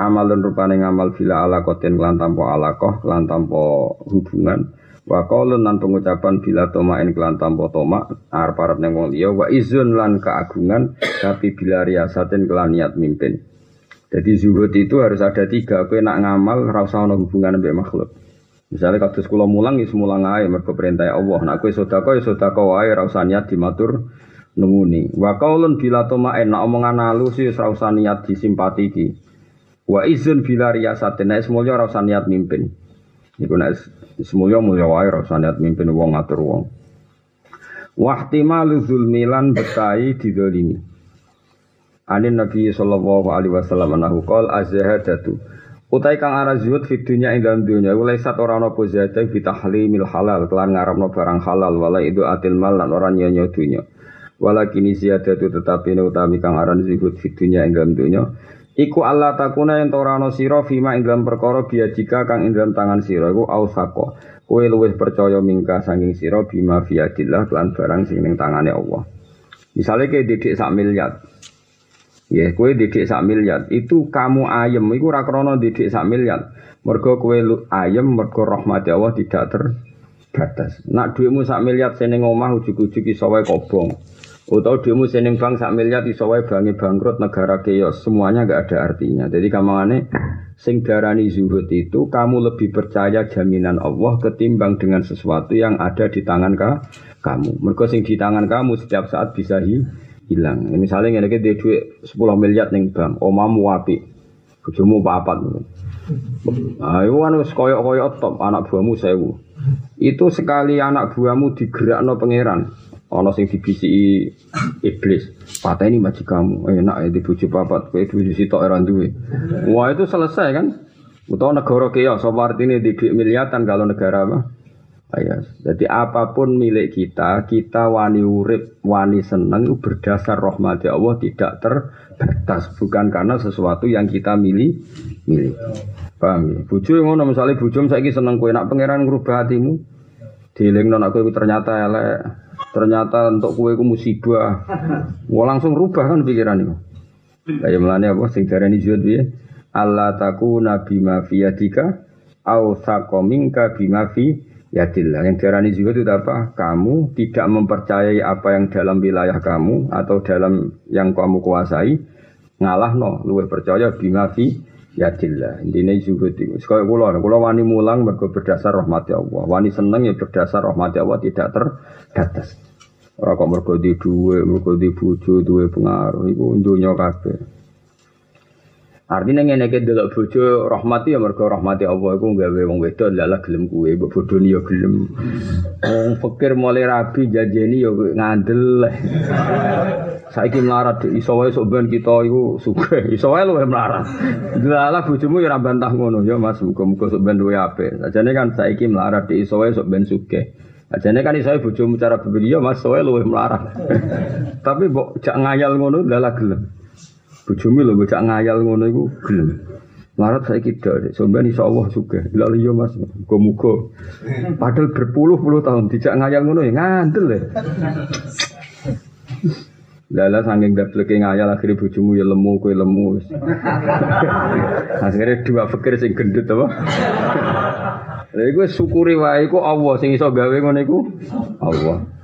Amalun rupane ngamal bila ala koten lan tanpa alaqah lan tanpa hubungan Wa qaulun lan pengucapan bila tomain kelan tanpa toma arep arep ning wong liya wa izun lan keagungan tapi bila riasatin kelan niat mimpin. Jadi zuhud itu harus ada tiga. Kowe nak ngamal ora usah ana hubungan mbek makhluk. Misalnya kados kula mulang ya mulang ae mergo perintah Allah. Nak kowe sedekah ya sedekah wae ora usah niat dimatur nunguni. Wa qaulun bila tomain nak omongan ya ora usah niat disimpati iki. Wa izun bila riasatin nek semuanya ora usah niat mimpin. Iku nek Semuanya mulia wae rasa niat mimpin wong ngatur wong. Wahtimalu zulmilan betai didolimi. Anin Nabi sallallahu alaihi wasallam anahu qol azhadatu. Utai kang arah zuhud fi dunya ing dalam dunya ulai sat ora ana apa zadah fi tahlimil halal kelan ngarepno barang halal wala itu atil mal lan ora nyonya dunya. Walakin ziyadatu tetapi utami kang aran zuhud fi dunya ing dalam dunya Iku Allah takuna yang torano siro fima ing dalam perkara jika kang ing dalam tangan siro iku ausako. Kue luwih percaya mingka sanging siro bima biadillah kelan barang sing ning tangane Allah. Misalnya kayak didik sak miliar. Ya, kue didik sak miliar. Itu kamu ayem, iku rakrono didik sak miliar. Mergo kue ayem, mergo rahmat Allah tidak terbatas. Nak duitmu sak miliar seneng omah ujuk-ujuk iso wae kobong. Utau demo seneng bank sak miliar iso wae bangi bangkrut negara keos semuanya nggak ada artinya. Jadi kamangane sing darani zuhud itu kamu lebih percaya jaminan Allah ketimbang dengan sesuatu yang ada di tangan ka, kamu. Mergo sing di tangan kamu setiap saat bisa hi, hilang. Misalnya ngene iki duit 10 miliar ning bank, omamu apik. Bojomu papat. Nah, itu kan koyok-koyok top anak buahmu sewu. Itu sekali anak buahmu digerakno pangeran Ana sing dibisiki iblis. Pateni majikanmu, enak ya dibujuk papat, kowe dibujuk sitok ora duwe. Wah itu selesai kan? Utawa negara keos, apa artinya di miliatan kalau negara apa? Ayas. Jadi apa pun milik kita, kita wani urip, wani seneng itu berdasar rahmat Allah tidak terbatas, bukan karena sesuatu yang kita milih, milih. Paham ya? Bojo ngono misalnya bojo saiki seneng kowe nak pangeran ngrubah hatimu. Dielingno nak kowe ternyata elek, ternyata untuk kowe ku musibah. Wah langsung rubah kan pikiran itu. Kayak melane apa sing darani zuhud piye? Allah takuna bima fi yadika au sakomingka bima fi Yadillah. Yang diarani juga itu apa? Kamu tidak mempercayai apa yang dalam wilayah kamu atau dalam yang kamu kuasai. Ngalah no, luwe percaya bima fi yadillah. Intinya juga itu. Sekali kulo, kulo wani mulang mergo berdasar rahmati Allah. Wani seneng ya berdasar rahmati Allah tidak terbatas. Orang kok mergo di duwe, mergo di bojo, duwe pengaruh. Iku dunya kabeh. Artinya ngene iki delok bojo rahmati ya mergo rahmati Allah iku gawe wong wedok lala gelem kuwe, mbok bodoni ya gelem. Wong fakir mulai rabi jajeni ya ngandel. Saiki melarat iso wae sok ben kita iku sugih, iso wae luwe melarat. Lala bojomu ya ora bantah ngono ya Mas, muga-muga sok ben duwe apik. Sajane kan saiki melarat iso wae sok ben sugih. Ajane kan iso bojomu cara berpikir ya Mas, wae luwe melarat. Tapi mbok jak ngayal ngono lala gelem. Bojomu lho bocah ngayal ngono iku gelem. Larat saya kita, sampean insya Allah juga. Lalu iya mas, muka-muka. Padahal berpuluh-puluh tahun tidak ngayal ngono ya ngandel ya. Lala saking gableke ngayal akhirnya bojomu ya lemu kue lemu. akhirnya dua fikir sing gendut apa? Lha iku syukuri wae iku Allah sing iso gawe ngono iku Allah.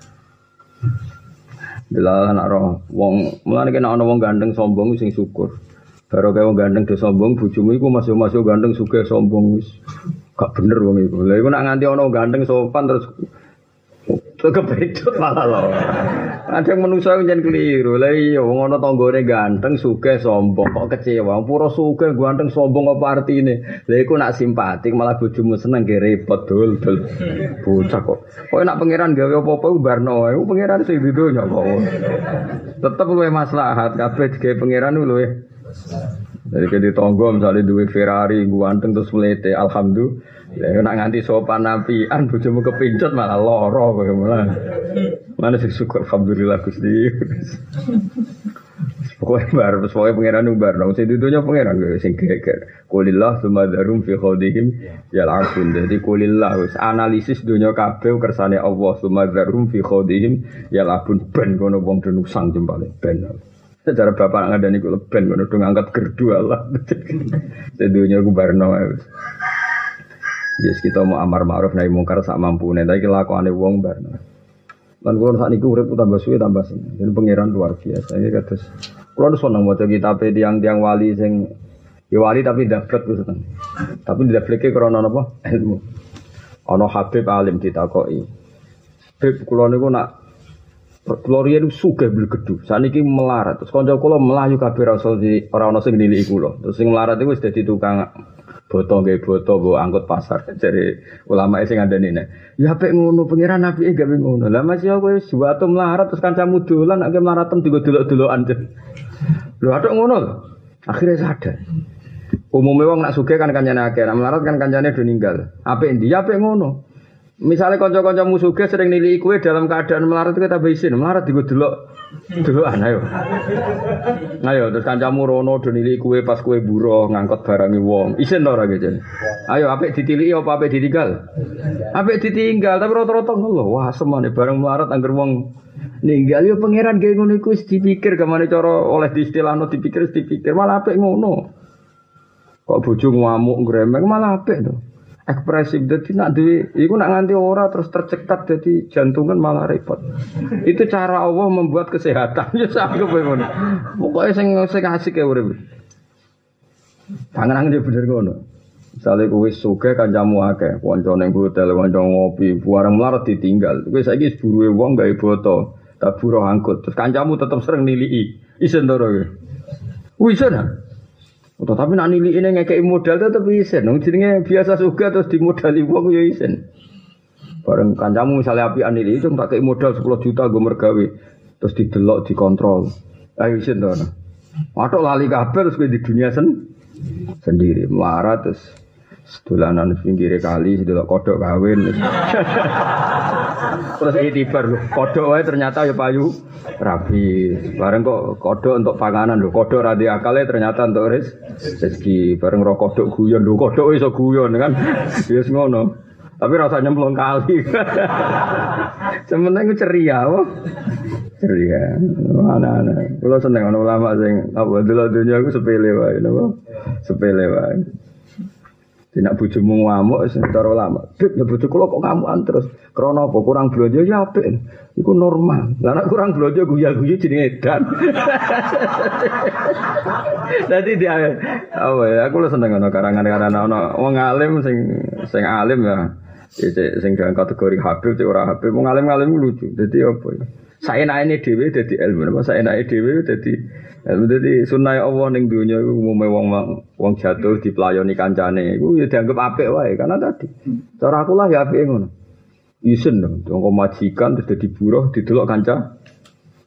Bila anak roh, wong mulane kena ana wong gandeng sombong sing syukur. Baru kaya wong gandeng do sombong, bojomu masuk-masuk gandeng suka sombong wis. Gak bener wong iku. Lah iku nak nganti ana gandeng sopan terus kepedot malah loh. Ada yang manusia yang keliru. Lah iya, wong ana tanggane ganteng, suke sombong, kok kecewa. Pura suke ganteng sombong apa artine? Lah iku nak simpatik malah bojomu seneng ge repot dul dul. Bocah kok. Kok nak pangeran gawe apa-apa barno wae. Pangeran sing di donya kok. Tetep luwe maslahat kabeh digawe pangeran luwe. Jadi ke tonggo misalnya duwe Ferrari, ganteng terus melete, alhamdulillah. Ya nak nganti sopan nabian bojomu kepincut malah loro kowe malah. Mana sih syukur alhamdulillah Gusti. Pokoknya bar, pokoknya pangeran bar, nong sing dudunya pangeran gue sing geger. Kulillah sumadarum fi khodihim ya langsung. Jadi kulillah wis analisis dunia kabeh kersane Allah sumadarum fi khodihim ya labun ben kono wong denusang jempale ben. Secara bapak ngadani kulo ben kono dong angkat gerdu Allah. Sedunya gue barno Yes kita mau amar ma'ruf nahi mungkar sak mampu nih, tapi kelakuane wong bar. Lan kula sak niku urip tambah suwe tambah seneng. Jadi pangeran luar biasa. Iki kados kula seneng maca kitab tiang-tiang wali sing ya wali tapi dapat ku seneng. Tapi dapleke krana napa? Ilmu. Ana Habib alim ditakoki. Habib kula niku nak Kula riyen sugih beli gedu. Saniki melarat. Terus kanca kula melayu rasul di ora ana sing. Terus sing melarat iku wis dadi tukang boto nggih boto go angkut pasar. Jadi ulama sing ngandani nek ya apik ngono pangeran nabi gawe ngono. Lah masih aku wis suatu melarat terus kancamu dolan nek melarat tiga delok-delokan lho atok ngono akhirnya sadar. Umumnya wong nak sugih kan kancane akeh nak melarat kan kancane do ninggal. Apik ndi ya apik ngono Misalnya konco-konco musuhnya sering nilai kue dalam keadaan melarat kita isin, melarat juga dulu dulu ayo. Ayo terus kancamu rono do nilai kue pas kue buruh ngangkut barangi wong, isin ora gitu. Ayo apik ditiliki apa apik ditinggal? Apik ditinggal tapi rata-rata ngono. Wah semane bareng melarat angger wong ninggal yo pangeran gawe ngono iku dipikir ke mana cara oleh diistilahno dipikir dipikir malah apik ngono. Kok bojo ngamuk gremeng malah apik tuh ekspresif. Jadi nak di itu nak nganti ora terus tercekat jadi jantungan malah repot. Itu cara Allah membuat kesehatan. Ya sanggup ngono. Pokoknya sing sing asik ya urip. Pangeran dia bener ngono. Misalnya kowe suka kancamu akeh. Kanca ning hotel kanca ngopi buareng melarat ditinggal. Kowe saiki buruwe wong gawe boto tak buruh angkut. Terus kancamu tetap sering nilii isen to Wih, sana. Tapi nak nili ini ngekei modal tetap isen. Nong jenenge biasa juga terus dimodali uang ya isen. Bareng kancamu misalnya api anil itu tak kayak modal 10 juta gue mergawe. Terus didelok, dikontrol. Ayo isin tuh. Waduh lali kabel terus gue di dunia sen sendiri. Marah terus sedulanan pinggir kali, sedelok kodok kawin. terus itibar loh, kodok wae ternyata ya payu rapi. Bareng kok kodok untuk panganan loh, kodok radi akalnya ternyata untuk res rezeki. Bareng roh kodok guyon loh, kodok iso guyon kan. Bias ngono. Tapi rasanya nyemplung kali. Sementara ceria, wah. Ceria. Mana ana. Kalau seneng ulama sing apa dulu dunia aku sepele wae, napa? Sepele wae. Tidak bojomu ngamuk cara ulama. Bib, bojo kula kok ngamukan terus. Krana apa kurang belanja ya apik. Iku normal. Lah kurang belanja guya-guyu jenenge edan. Dadi dia apa ya aku lu seneng ana karangan-karangan ana wong alim sing sing alim ya. Cek sing dalam kategori Habib, cek ora Habib, mau ngalim-ngalim lucu. Jadi apa ya? Saya naik ini dewi jadi ilmu, apa saya naik dewi jadi ilmu. Jadi sunnah Allah neng dunia itu umumnya wong wong jatuh di pelayoni kancane, itu ya dianggap apik wae karena tadi. Cara aku lah ya apik ngono. Isen dong, dong majikan terus jadi buruh didelok kanca,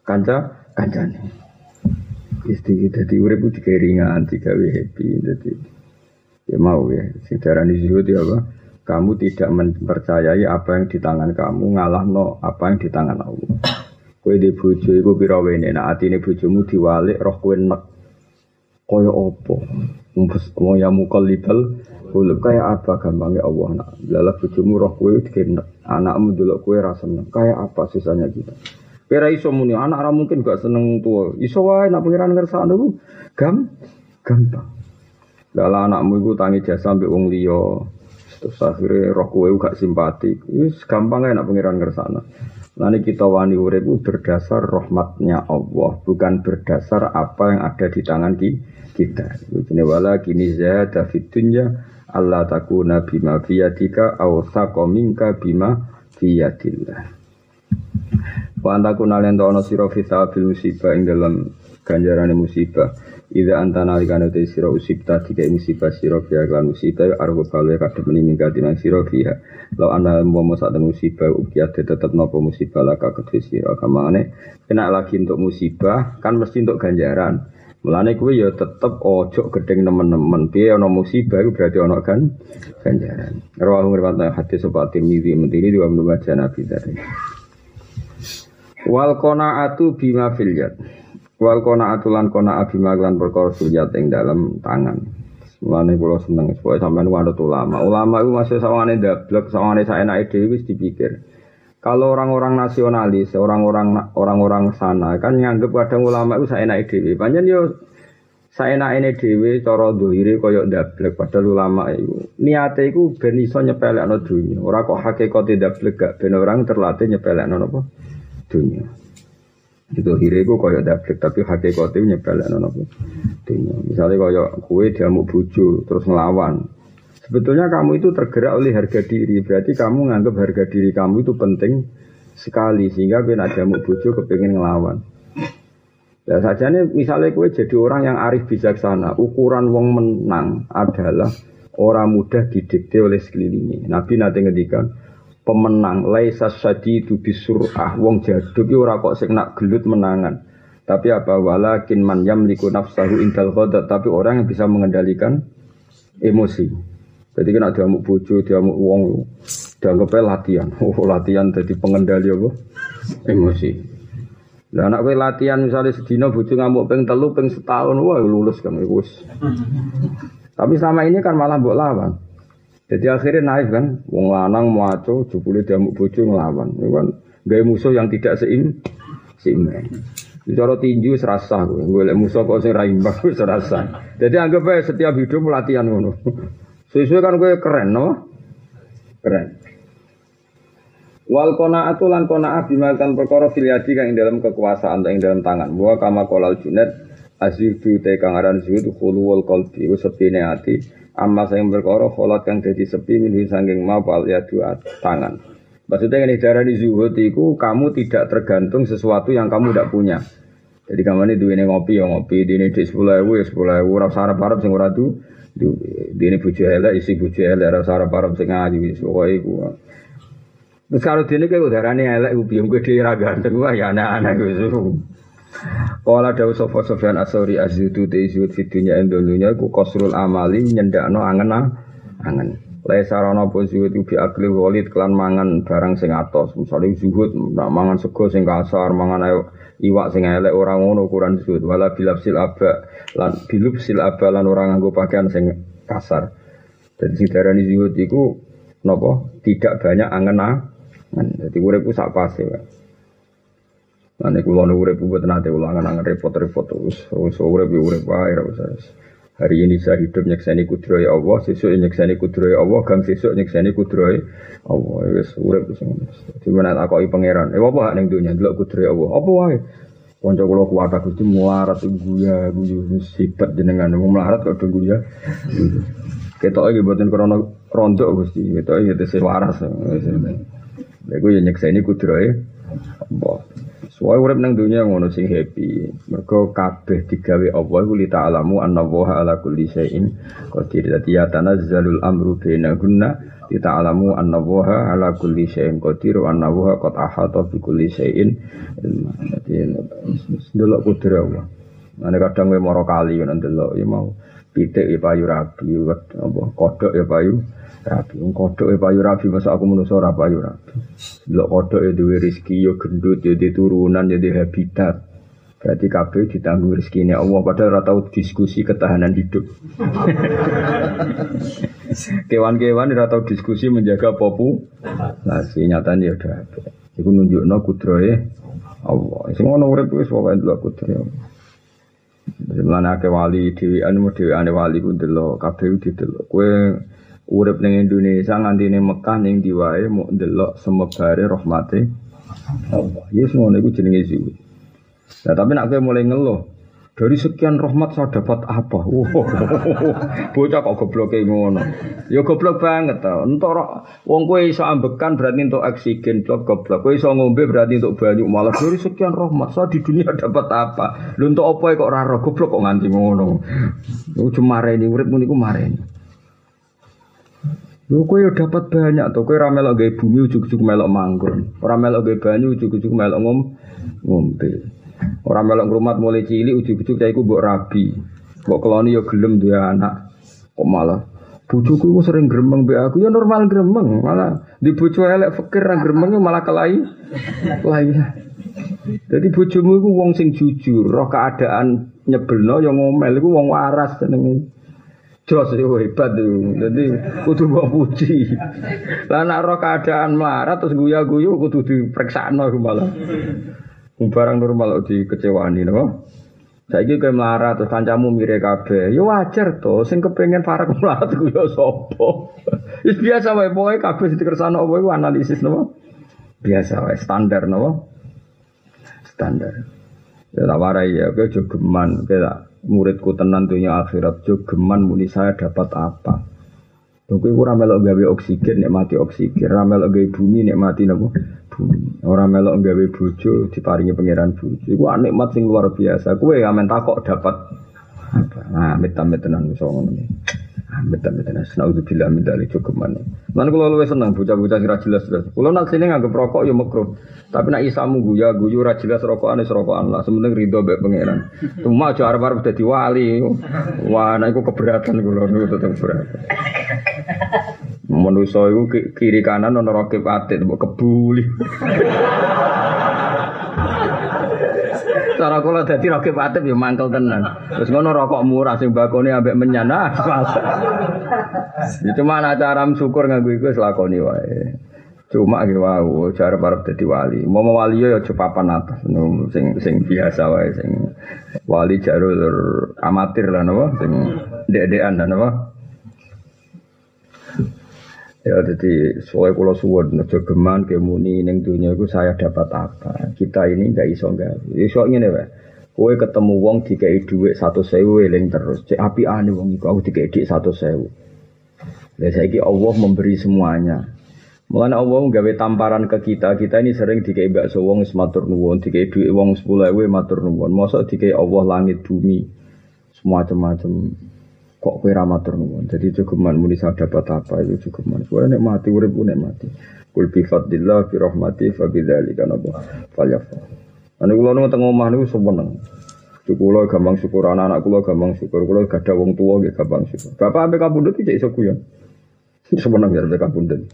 kanca kancane. Jadi urip tiga ringan, tiga happy, jadi ya mau ya. Sing darani zuhud ya apa? Kamu tidak mempercayai apa yang di tangan kamu, ngalah no apa yang di tangan Allah. Kue di bojo iku pira nah atine bojomu diwalik roh kue nek. Kaya apa? Wong ya mukallibal Kulub kayak apa gampangnya Allah nak? Lala bojomu roh kue dikinek Anakmu dulu kue rasa Kayak apa sisanya kita? Kira iso muni anak ra mungkin gak seneng tua. Iso wae nak pengiran ngersakno ku gam gampang. Lala anakmu iku tangi jasa ambek wong liya Terus akhirnya roh kue gak simpati. Itu gampang ya nak pengiran kersana. Nanti kita wani urip berdasar rahmatnya Allah, bukan berdasar apa yang ada di tangan kita. Ini wala kini zahada fitunya Allah takuna bima fiyadika aw minka bima fiyadillah. Wa antakuna lento ono sira fi musibah ing dalam ganjaran musibah. Ida antana alikane te sira usibta tiga musibah sira fiha lan musibah argo kalu kadhe meni minggat nang sira fiha. Law ana momo sak musibah ukiat tetep nopo musibah laka kedhe sira kamane kena lagi untuk musibah kan mesti untuk ganjaran. Mulane kuwi ya tetep ojo gedeng nemen-nemen. Piye ana musibah iku berarti ana kan ganjaran. Rawahu riwayat hadis sapa Tirmizi mentiri dua membaca Nabi tadi. Wal qanaatu bima fil yad. Wal kona atulan kona abima lan perkara ing dalam tangan. Mulane kula seneng supaya sampean ada ulama. Ulama itu masih sawangane dablek, sawangane saenake dhewe wis dipikir. Kalau orang-orang nasionalis, orang-orang orang-orang sana kan nganggep kadang ulama itu saenake dhewe. Panjen yo saenake dhewe cara dohire kaya dablek padahal ulama itu niate iku ben iso nyepelekno dunya. Ora kok hakikate dablek gak ben orang terlatih nyepelekno napa dunya. Itu hiriku kaya dablek tapi hakikatnya nyebelakno napa. Dunya. Misalnya kaya kue diamuk bojo terus ngelawan. Sebetulnya kamu itu tergerak oleh harga diri. Berarti kamu nganggap harga diri kamu itu penting sekali sehingga ben ada mau bojo kepingin ngelawan. Ya saja nih misalnya kue jadi orang yang arif bijaksana, ukuran wong menang adalah orang mudah didikte oleh sekelilingnya. Nabi nanti ngedikan, pemenang. Laisa itu bisurah. Wong jaduk ora kok sing nak gelut menangan. Tapi apa? Walakin man yamliku nafsahu indal ghadab. Tapi orang yang bisa mengendalikan emosi. Jadi kena diamuk bojo diamuk wong dianggap latihan. Oh latihan jadi pengendali apa? Emosi. Lah anak kowe latihan misalnya sedina bojo ngamuk peng telu peng setahun wah lulus kan wis. Tapi selama ini kan malah mbok lawan jadi akhirnya naik kan, wong lanang maco, jebule diamuk bojo ngelawan. Itu kan gaya musuh yang tidak seim seimbang. Cara tinju serasa gue, gue musuh kok sing gue serasa. Jadi anggap aja setiap hidup latihan ngono. Sesuai kan gue keren, no? Keren. Wal kona atulan kona bimakan perkara filiadi kang dalam kekuasaan yang dalam tangan. Buah kama kolal junet asyudu te kang aran zuhud khulu wal qalbi wa sepine ati amma sing perkara kholat kang dadi sepi minhu sanging mapal ya dua tangan. Maksudnya ini darah di zuhud itu kamu tidak tergantung sesuatu yang kamu tidak punya. Jadi kamu ini duit ngopi ya ngopi di ini di sepuluh ewu ya sepuluh ewu. Rasa harap harap sing ora di ini bujuk elek isi bujuk elek. Rasa harap harap sing ngaji pokoknya itu Terus kalau dia ini kayak elek, biung gue di ganteng, wah ya aneh-aneh gitu. Kala dawu sapa Sofyan Asori azudu te izud fidunya endonunya ku kosrul amali nyendakno angen angen. Lai sarana apa zuhud ubi akli walid kelan mangan barang sing atos. Misale zuhud nak mangan sego sing kasar, mangan ayo iwak sing elek ora ngono ukuran zuhud. Wala bilapsil aba lan bilupsil aba lan ora nganggo pakaian sing kasar. Dan sidarani zuhud iku napa? Tidak banyak angen-angen. Dadi urip ku sak pase wae. Nanti kulo nu urip buat nanti ulangan-angan repot-repot terus. Terus urip ya urip wae. Hari ini saya hidup nyekseni kudroy Allah, sesuk nyekseni kudroy Allah, gang sesuk nyekseni kudroy Allah. Ya wis urip wis ngono. Dadi menak takoki pangeran, "Eh apa hak ning delok kudroy Allah?" Apa wae? Kanca kula kuat Gusti muarat guya guyu sifat jenengan wong melarat kok guya. Ketok iki mboten krana rontok Gusti, ketok iki tesih waras. Lha iku ya nyekseni kudroy Allah. Soale urip nang dunia ngono sing happy. Mergo kabeh digawe Allah iku li ta'lamu anna wa ala kulli syai'in qadir. Dadi ya tanazzalul amru bainahunna li ta'lamu anna wa ala kulli syai'in qadir wa anna wa qad ahata bi kulli syai'in. Dadi ndelok kudur Allah. Ane kadang kowe mara kali ngono ndelok ya mau pitik ya payu rabi, apa kodhok ya payu rabi. Wong kodhok e payu rabi masa aku manusa ora payu rabi. Lho kodhok e duwe rezeki yo gendut yo turunan yo habitat. Berarti kabeh ditanggung rezekine Allah padahal ora tau diskusi ketahanan hidup. Kewan-kewan ora tau diskusi menjaga popu. Nah, si nyatane ya udah. Iku nunjukno kudrohe Allah. Sing ngono urip wis pokoke ndelok kudrohe Allah. Mulane akeh wali dhewe ane wali ku ndelok kabeh didelok. Kowe urip ning Indonesia nganti ning Mekah ning diwae mau ndelok semebare rahmate Allah. Yes ngono iku jenenge zuhud. Nah, tapi nak kowe mulai ngeluh, dari sekian rahmat saya dapat apa? Wow, bocah kok goblok ngono. Ya goblok banget tau. Entuk wong kowe iso ambekan berarti untuk oksigen blok goblok. Kowe iso ngombe berarti untuk banyu malah dari sekian rahmat saya di dunia dapat apa? Lu untuk apa kok ora goblok kok nganti ngono. Lu cuma mareni urip niku mareni. Kowe yo dapat banyak to, kowe ora melok gawe bumi ujug-ujug melok manggon. Ora melok gawe banyu ujug-ujug melok ngom ngombe. Ora melok ngrumat mulai cilik ujug-ujug cah iku mbok rabi. Mbok keloni yo gelem duwe anak. Kok malah bojoku ku sering gremeng be aku ya normal gremeng, malah di bojo elek fikir ra gremeng malah kelai. Kelai. Jadi bojomu iku wong sing jujur, roh keadaan nyebelno yo ngomel iku wong waras jenenge. Jos itu hebat itu. Jadi kudu mbok puji. Lah nek roh keadaan melarat terus guya-guyu kudu dipreksakno malah. Barang normal dikecewani napa? Saiki kowe melarat terus kancamu mire kabeh. Ya wajar to, sing kepengin parek melarat ku ya sapa. Wis biasa wae pokoke kabeh dikersano apa iku analisis napa? Biasa wae standar napa? Standar. Ya tak warai ya, kowe jogeman, kowe muridku tenan dunia akhirat geman muni saya dapat apa Kowe ora melok gawe oksigen nek mati oksigen, ora melok gawe bumi nek mati napa? Bumi. Ora melok gawe bojo diparingi pangeran bojo. Iku nikmat sing luar biasa. Kowe amen takok dapat apa? Nah, amit-amit ngono. Tenan. Naudzubillah min dzalik cukup mana. Lan kula luwih seneng bocah-bocah sing jelas jelas. Kula nak sini nganggep rokok ya makruh. Tapi nak isamu guya guyu ora jelas rokokan wis rokokan lah. Sementing ridho mbek pangeran. Cuma aja arep-arep dadi wali. Wah, nek iku keberatan kula niku tetep berat. Manusa iku kiri kanan ana rokep atit mbok kebuli. Cara kula dadi rokep atit ya mangkel tenan. Terus ngono rokok murah sing bakone ambek menyana. Ya cuma ana cara syukur nganggo iku wis lakoni wae. Cuma ki wau cara arep dadi wali. Mau wali ya aja papan atas sing sing biasa wae sing wali jarul amatir lah napa sing dek-dekan lah napa. Ya jadi soalnya kalau suwon geman kemuni neng dunia itu saya dapat apa? Kita ini nggak iso nggak. Iso ini wae. Kowe ketemu wong dikai dhuwit satu sewu eling terus. Cek api ane wong iku aku dikai dhuwit satu sewu. Lah saiki Allah memberi semuanya. Mulane Allah gawe tamparan ke kita, kita ini sering dikai bakso wong wis matur nuwun, dikai dhuwit wong 10.000 matur nuwun. Mosok dikai Allah langit bumi. Semua macam kok kowe ra matur nuwun. Jadi cukup muni dapat apa itu cukup man. Kowe nek mati urip nek mati. Kul bi fadlillah bi rahmati fa bidzalika napa falyafrah. Anu kula nu teng omah niku seneng. Kula gampang syukur anak-anak kula gampang syukur. Kula gak wong tua nggih gampang syukur. Bapak ambek kabundut iki iso guyon. Seneng ya ambek kabundut.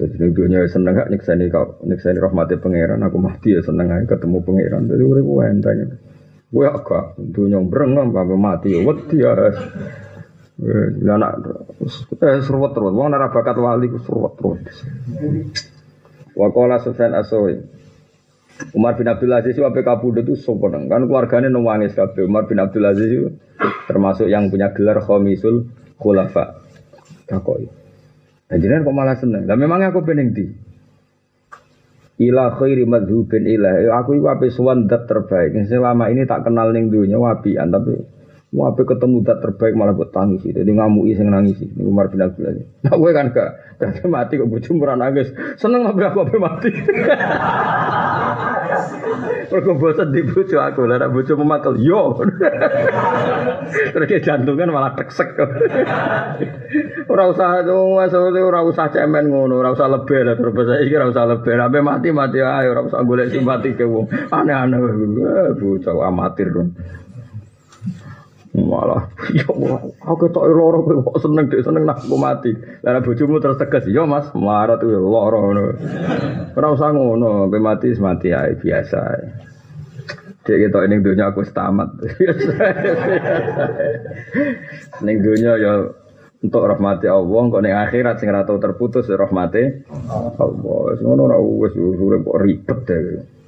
Jadi dunia seneng gak nyekseni kau nyekseni rahmati pangeran aku mati ya seneng aja ketemu pangeran. Jadi urip enteng. Gue agak dunia berengam apa mati wedi ya. Ya anak eh seruat terus. Wong ora bakat wali ku seruat terus. Wa qala Sufyan Asawi. Umar bin Abdul Aziz itu apa kabudut itu sopan kan keluarganya nangis kabeh. Umar bin Abdul Aziz itu termasuk yang punya gelar khomisul khulafa. Takoi. Nah, jadi kok malah seneng. Lah memangnya aku pengen di ila khairi madhubin ilah. Aku itu apa suwan dat terbaik. Selama ini tak kenal ning dunia wapian tapi Wape ketemu dat terbaik malah buat tangis Jadi ngamuk sing nangis Ini Umar bin Abdul Aziz. Nah gue kan gak, gak mati kok bujuk murah nangis. Seneng apa aku apa mati. Mergo bosan di bojo aku, nek bojo memakel yo. Terus jantungan malah teksek. ora usah maksudnya ora usah cemen ngono, ora usah lebih lah terus saya iki ora usah lebih. Sampai mati mati ae ora usah golek simpati ke wong. Aneh-aneh bocah amatir dong. Malah, ya aku ketok loro kok seneng dek seneng nak aku mati. Lah bojomu terus tegas, ya Mas, melarat tuh loro ngono. Ora usah ngono, sampai mati mati ae biasa. Dek ketok ning dunia aku tamat. ning dunia ya untuk rahmati Allah, kok ning akhirat sing ora terputus rahmati Allah. Ngono ora wis urip kok ribet deh.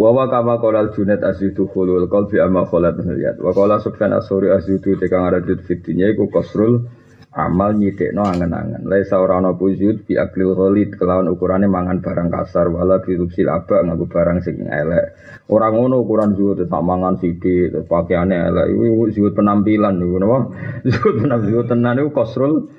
Wawa kama kolal junet azidu khulul qalbi amma kholat niliyat. Wa kola subhan asuri azidu tekang aradut fitinya iku kosrul amal no angen-angen. Laisa ora ana pujud bi aklil khalid kelawan ukurane mangan barang kasar wala bi rubsil aba nganggo barang sing elek. Ora ngono ukuran zuhud tak mangan sithik terus pakaiane elek iku zuhud penampilan niku napa? Zuhud penampilan tenan iku kosrul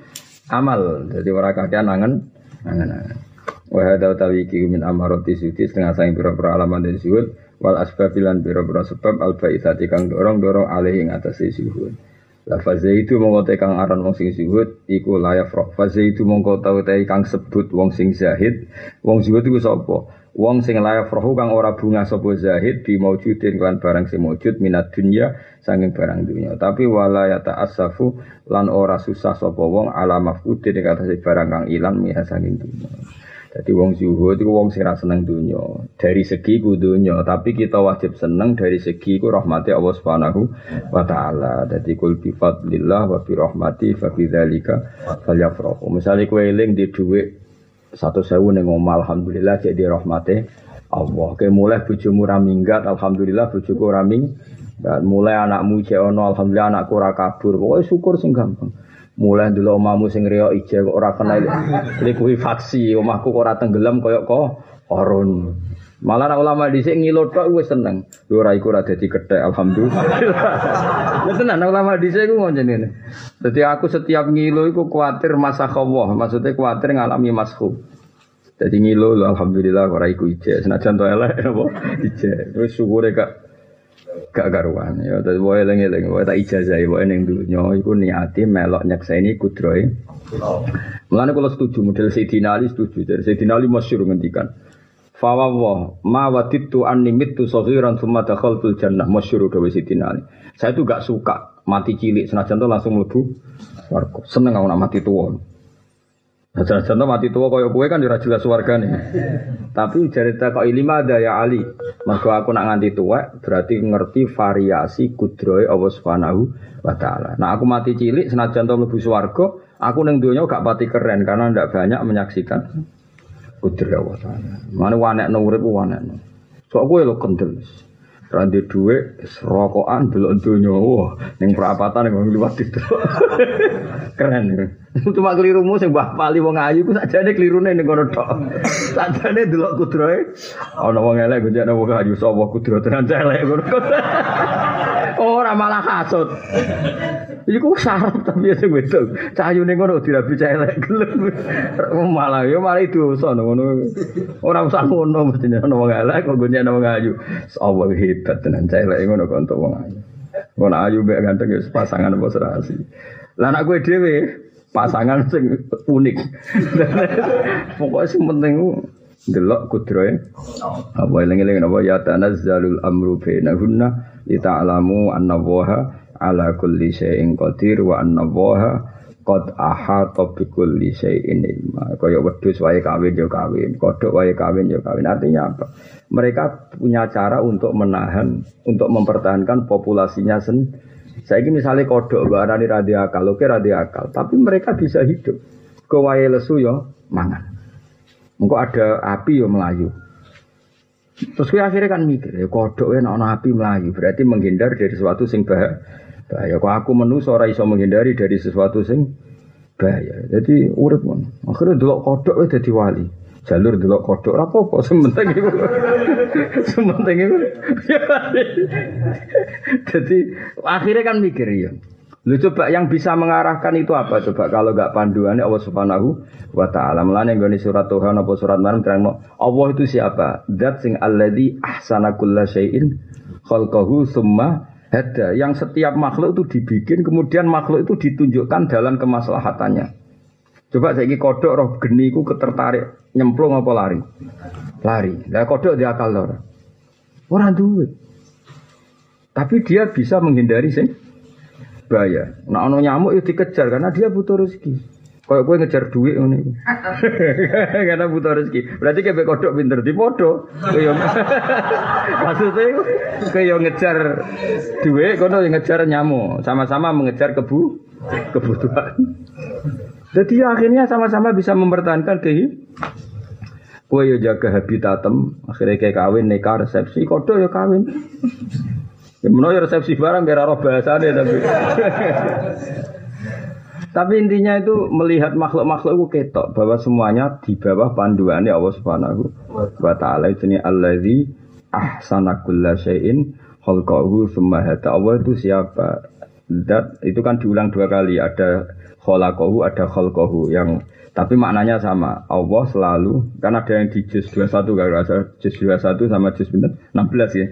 amal. Jadi ora kakean angen angen-angen. Wa hadza tawiki min amarati sudi setengah saing pira-pira alaman dari suhud wal asbabilan pira-pira sebab al baitati kang dorong-dorong alih ing atase suhud. La faze itu mongko te kang aran wong sing zuhud iku layak roh. Faze itu mongko tau te kang sebut wong sing zahid. Wong zuhud iku sapa? Wong sing layak roh kang ora bunga sapa zahid di maujudin kan barang sing maujud minat dunya sanging barang dunia. Tapi wala ya ta'assafu lan ora susah sapa wong ala mafudin ing atase barang kang ilang miha sanging dunia. Jadi wong zuhud itu wong sing seneng dunya. Dari segi ku dunya, tapi kita wajib seneng dari segi ku rahmati Allah Subhanahu wa taala. Jadi kul bi fadlillah wa bi rahmati fa bi dzalika falyafrahu. Misale kowe eling di dhuwit 100.000 ning omah alhamdulillah cek di rahmati Allah. Kayak mulai bojomu ra minggat, alhamdulillah bojoku ra minggat. Mulai anakmu cek ono, alhamdulillah anakku ora kabur. Pokoke syukur sing gampang. Mulai dulu omamu sing riyo ije ora kena likuifaksi, omahku kok ora tenggelam koyok kok orun. Malah nak ulama dhisik ngilo tok wis seneng. Yo ora iku ora dadi kethek alhamdulillah. Ya tenan ulama dhisik iku ngono jenenge. Dadi aku setiap ngilo iku kuatir masa Allah, maksudnya kuatir ngalami masku. Jadi ngilo alhamdulillah ora iku ije. Senajan to elek apa ije. Wis syukure kak gak karuan. Ya dadi wae eling-eling. Wae tak ijazahi. Wae ning dunya iku niati melok nyekseni kudrohe. Mulane kula setuju model Sayyidina Ali setuju. Dari Sayyidina Ali masyhur ngendikan Fawawa ma waditu anni mitu saghiran thumma dakhaltul jannah. Masyhur dawe Sayyidina Saya tuh gak suka mati cilik. Senajan tuh langsung mlebu warga seneng aku nak mati tua Nah, contoh mati tua koyo kue kan ora jelas nih. Tapi cerita kok ilima ada ya Ali. Maka aku nak nganti tua berarti ngerti variasi kudroy Allah Subhanahu wa taala. Nah, aku mati cilik senajan to mlebu swarga, aku ning donya gak pati keren karena ndak banyak menyaksikan kudroy Allah taala. Mane wanek urip wanek. Sok kowe lo kendel. Randi duwe rokokan belok donya wah ning perapatan ning liwat itu. Keren. Cuma kelirumu sing Mbah Pali wong ayu ku sakjane klirune ning kono tok. Sakjane delok kudroe ana wong elek gonjekne wong ayu sapa kudro tenan elek ngono. Ora malah hasud. Iku sarap tapi ya sing wedok. Cahayune ngono dirabi cah gelem. Malah yo malah dosa ngono. Ora usah ngono mestine ana wong elek kok gonjekne wong ayu. Allah hebat tenan cah elek ngono kok untuk wong ayu. Ngono ayu mek ganteng ya pasangan apa serasi. Lah anak gue dhewe pasangan sing unik. Pokoknya sing penting delok kudrohe apa eling-eling apa ya tanazzalul amru bainahunna lita'lamu anna waha ala kulli syai'in qadir wa anna waha qad ahata bi kulli syai'in ilma kaya wedhus wae kawin yo kawin kodhok wae kawin yo kawin artinya apa mereka punya cara untuk menahan untuk mempertahankan populasinya sen saya ini misalnya kodok barani radiakal, oke radiakal, tapi mereka bisa hidup. Kewaye lesu yo mangan. Engkau ada api yo melayu. Terus gue akhirnya kan mikir, ya kodok ya api melayu, berarti menghindar dari sesuatu sing bahaya. Bahaya. Kok aku menu seorang iso menghindari dari sesuatu sing bahaya. Jadi urut mon. Akhirnya dulu kodok ya jadi wali. Jalur dulu kodok apa apa sementing itu. sementing itu. jadi akhirnya kan mikir ya. Lu coba yang bisa mengarahkan itu apa coba kalau nggak panduannya Allah Subhanahu wa taala. Mulane nggone surat Tuhan apa surat Maryam terang Allah itu siapa? Zat sing alladzi ahsana kulla syai'in khalqahu summa hada. Yang setiap makhluk itu dibikin kemudian makhluk itu ditunjukkan dalam kemaslahatannya. Coba saya kodok roh geni ku ketertarik nyemplung apa lari? Lari. Lah kodok dia akal ora. Ora duwe. Tapi dia bisa menghindari sing bahaya. Nah ono nyamuk itu dikejar karena dia butuh rezeki. Kayak gue ngejar duit ini. karena butuh rezeki. Berarti kayak kodok pinter di podo. Maksudnya kayak ngejar duit, kono ngejar nyamuk. Sama-sama mengejar kebu kebutuhan. Jadi akhirnya sama-sama bisa mempertahankan kehidupan. Kue yo jaga habitatem, akhirnya kayak kawin, nikah, resepsi, kodok ya kawin. Ya menawa ya resepsi barang biar roh bahasane tapi. tapi intinya itu melihat makhluk-makhluk itu ketok bahwa semuanya di bawah panduannya Allah Subhanahu wa taala itu nih allazi ahsana kulla syai'in khalqahu summa hada. Allah itu siapa? Dat itu kan diulang dua kali ada khalaqahu ada khalqahu yang tapi maknanya sama. Allah selalu kan ada yang di juz 21 kalau rasa juz 21 sama juz 16 ya.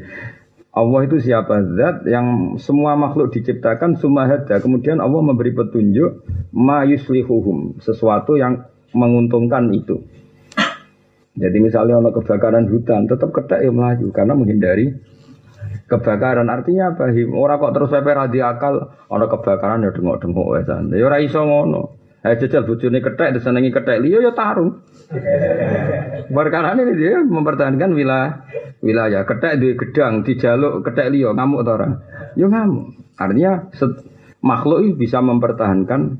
Allah itu siapa zat yang semua makhluk diciptakan sumahada. Kemudian Allah memberi petunjuk ma yuslihuhum, sesuatu yang menguntungkan itu. Jadi misalnya ono kebakaran hutan, tetap kedak yang melaju karena menghindari kebakaran. Artinya apa? Orang kok terus pepe akal, ono kebakaran ya dengok-dengok wesan. Ya ora iso ngono. Eh jajal bojone kethek disenengi kethek liya ya tarung. Perkara ini dia mempertahankan wilayah wilayah kethek di gedang dijaluk kethek liya ngamuk ta ora? Ya ngamuk. Artinya set, makhluk bisa mempertahankan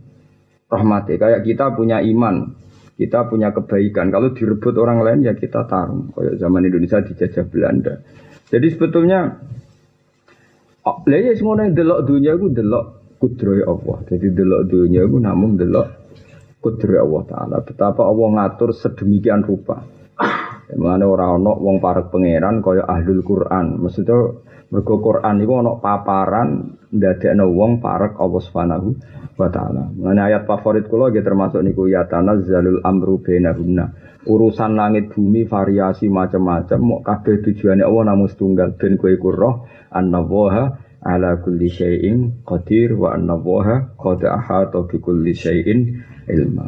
rahmati. Kayak kita punya iman, kita punya kebaikan. Kalau direbut orang lain ya kita tarung. Kayak zaman Indonesia dijajah Belanda. Jadi sebetulnya Oh, lha ya semono delok dunia iku delok kudroy Allah. Jadi delok dunia itu namun delok kudroy Allah Taala. Betapa Allah ngatur sedemikian rupa. Mengenai orang ono wong parek pangeran kaya ahlul Quran. Maksudnya mergo Quran itu ono paparan ndadekno wong parek Allah Subhanahu wa taala. Mengenai ayat favorit kula nggih termasuk niku ya tanazzalul amru bainahunna. Urusan langit bumi variasi macam-macam mau kabeh tujuannya Allah namun setunggal ben kowe roh annallaha ala kulli syai'in qadir wa anna qad ahata bi kulli syai'in ilma.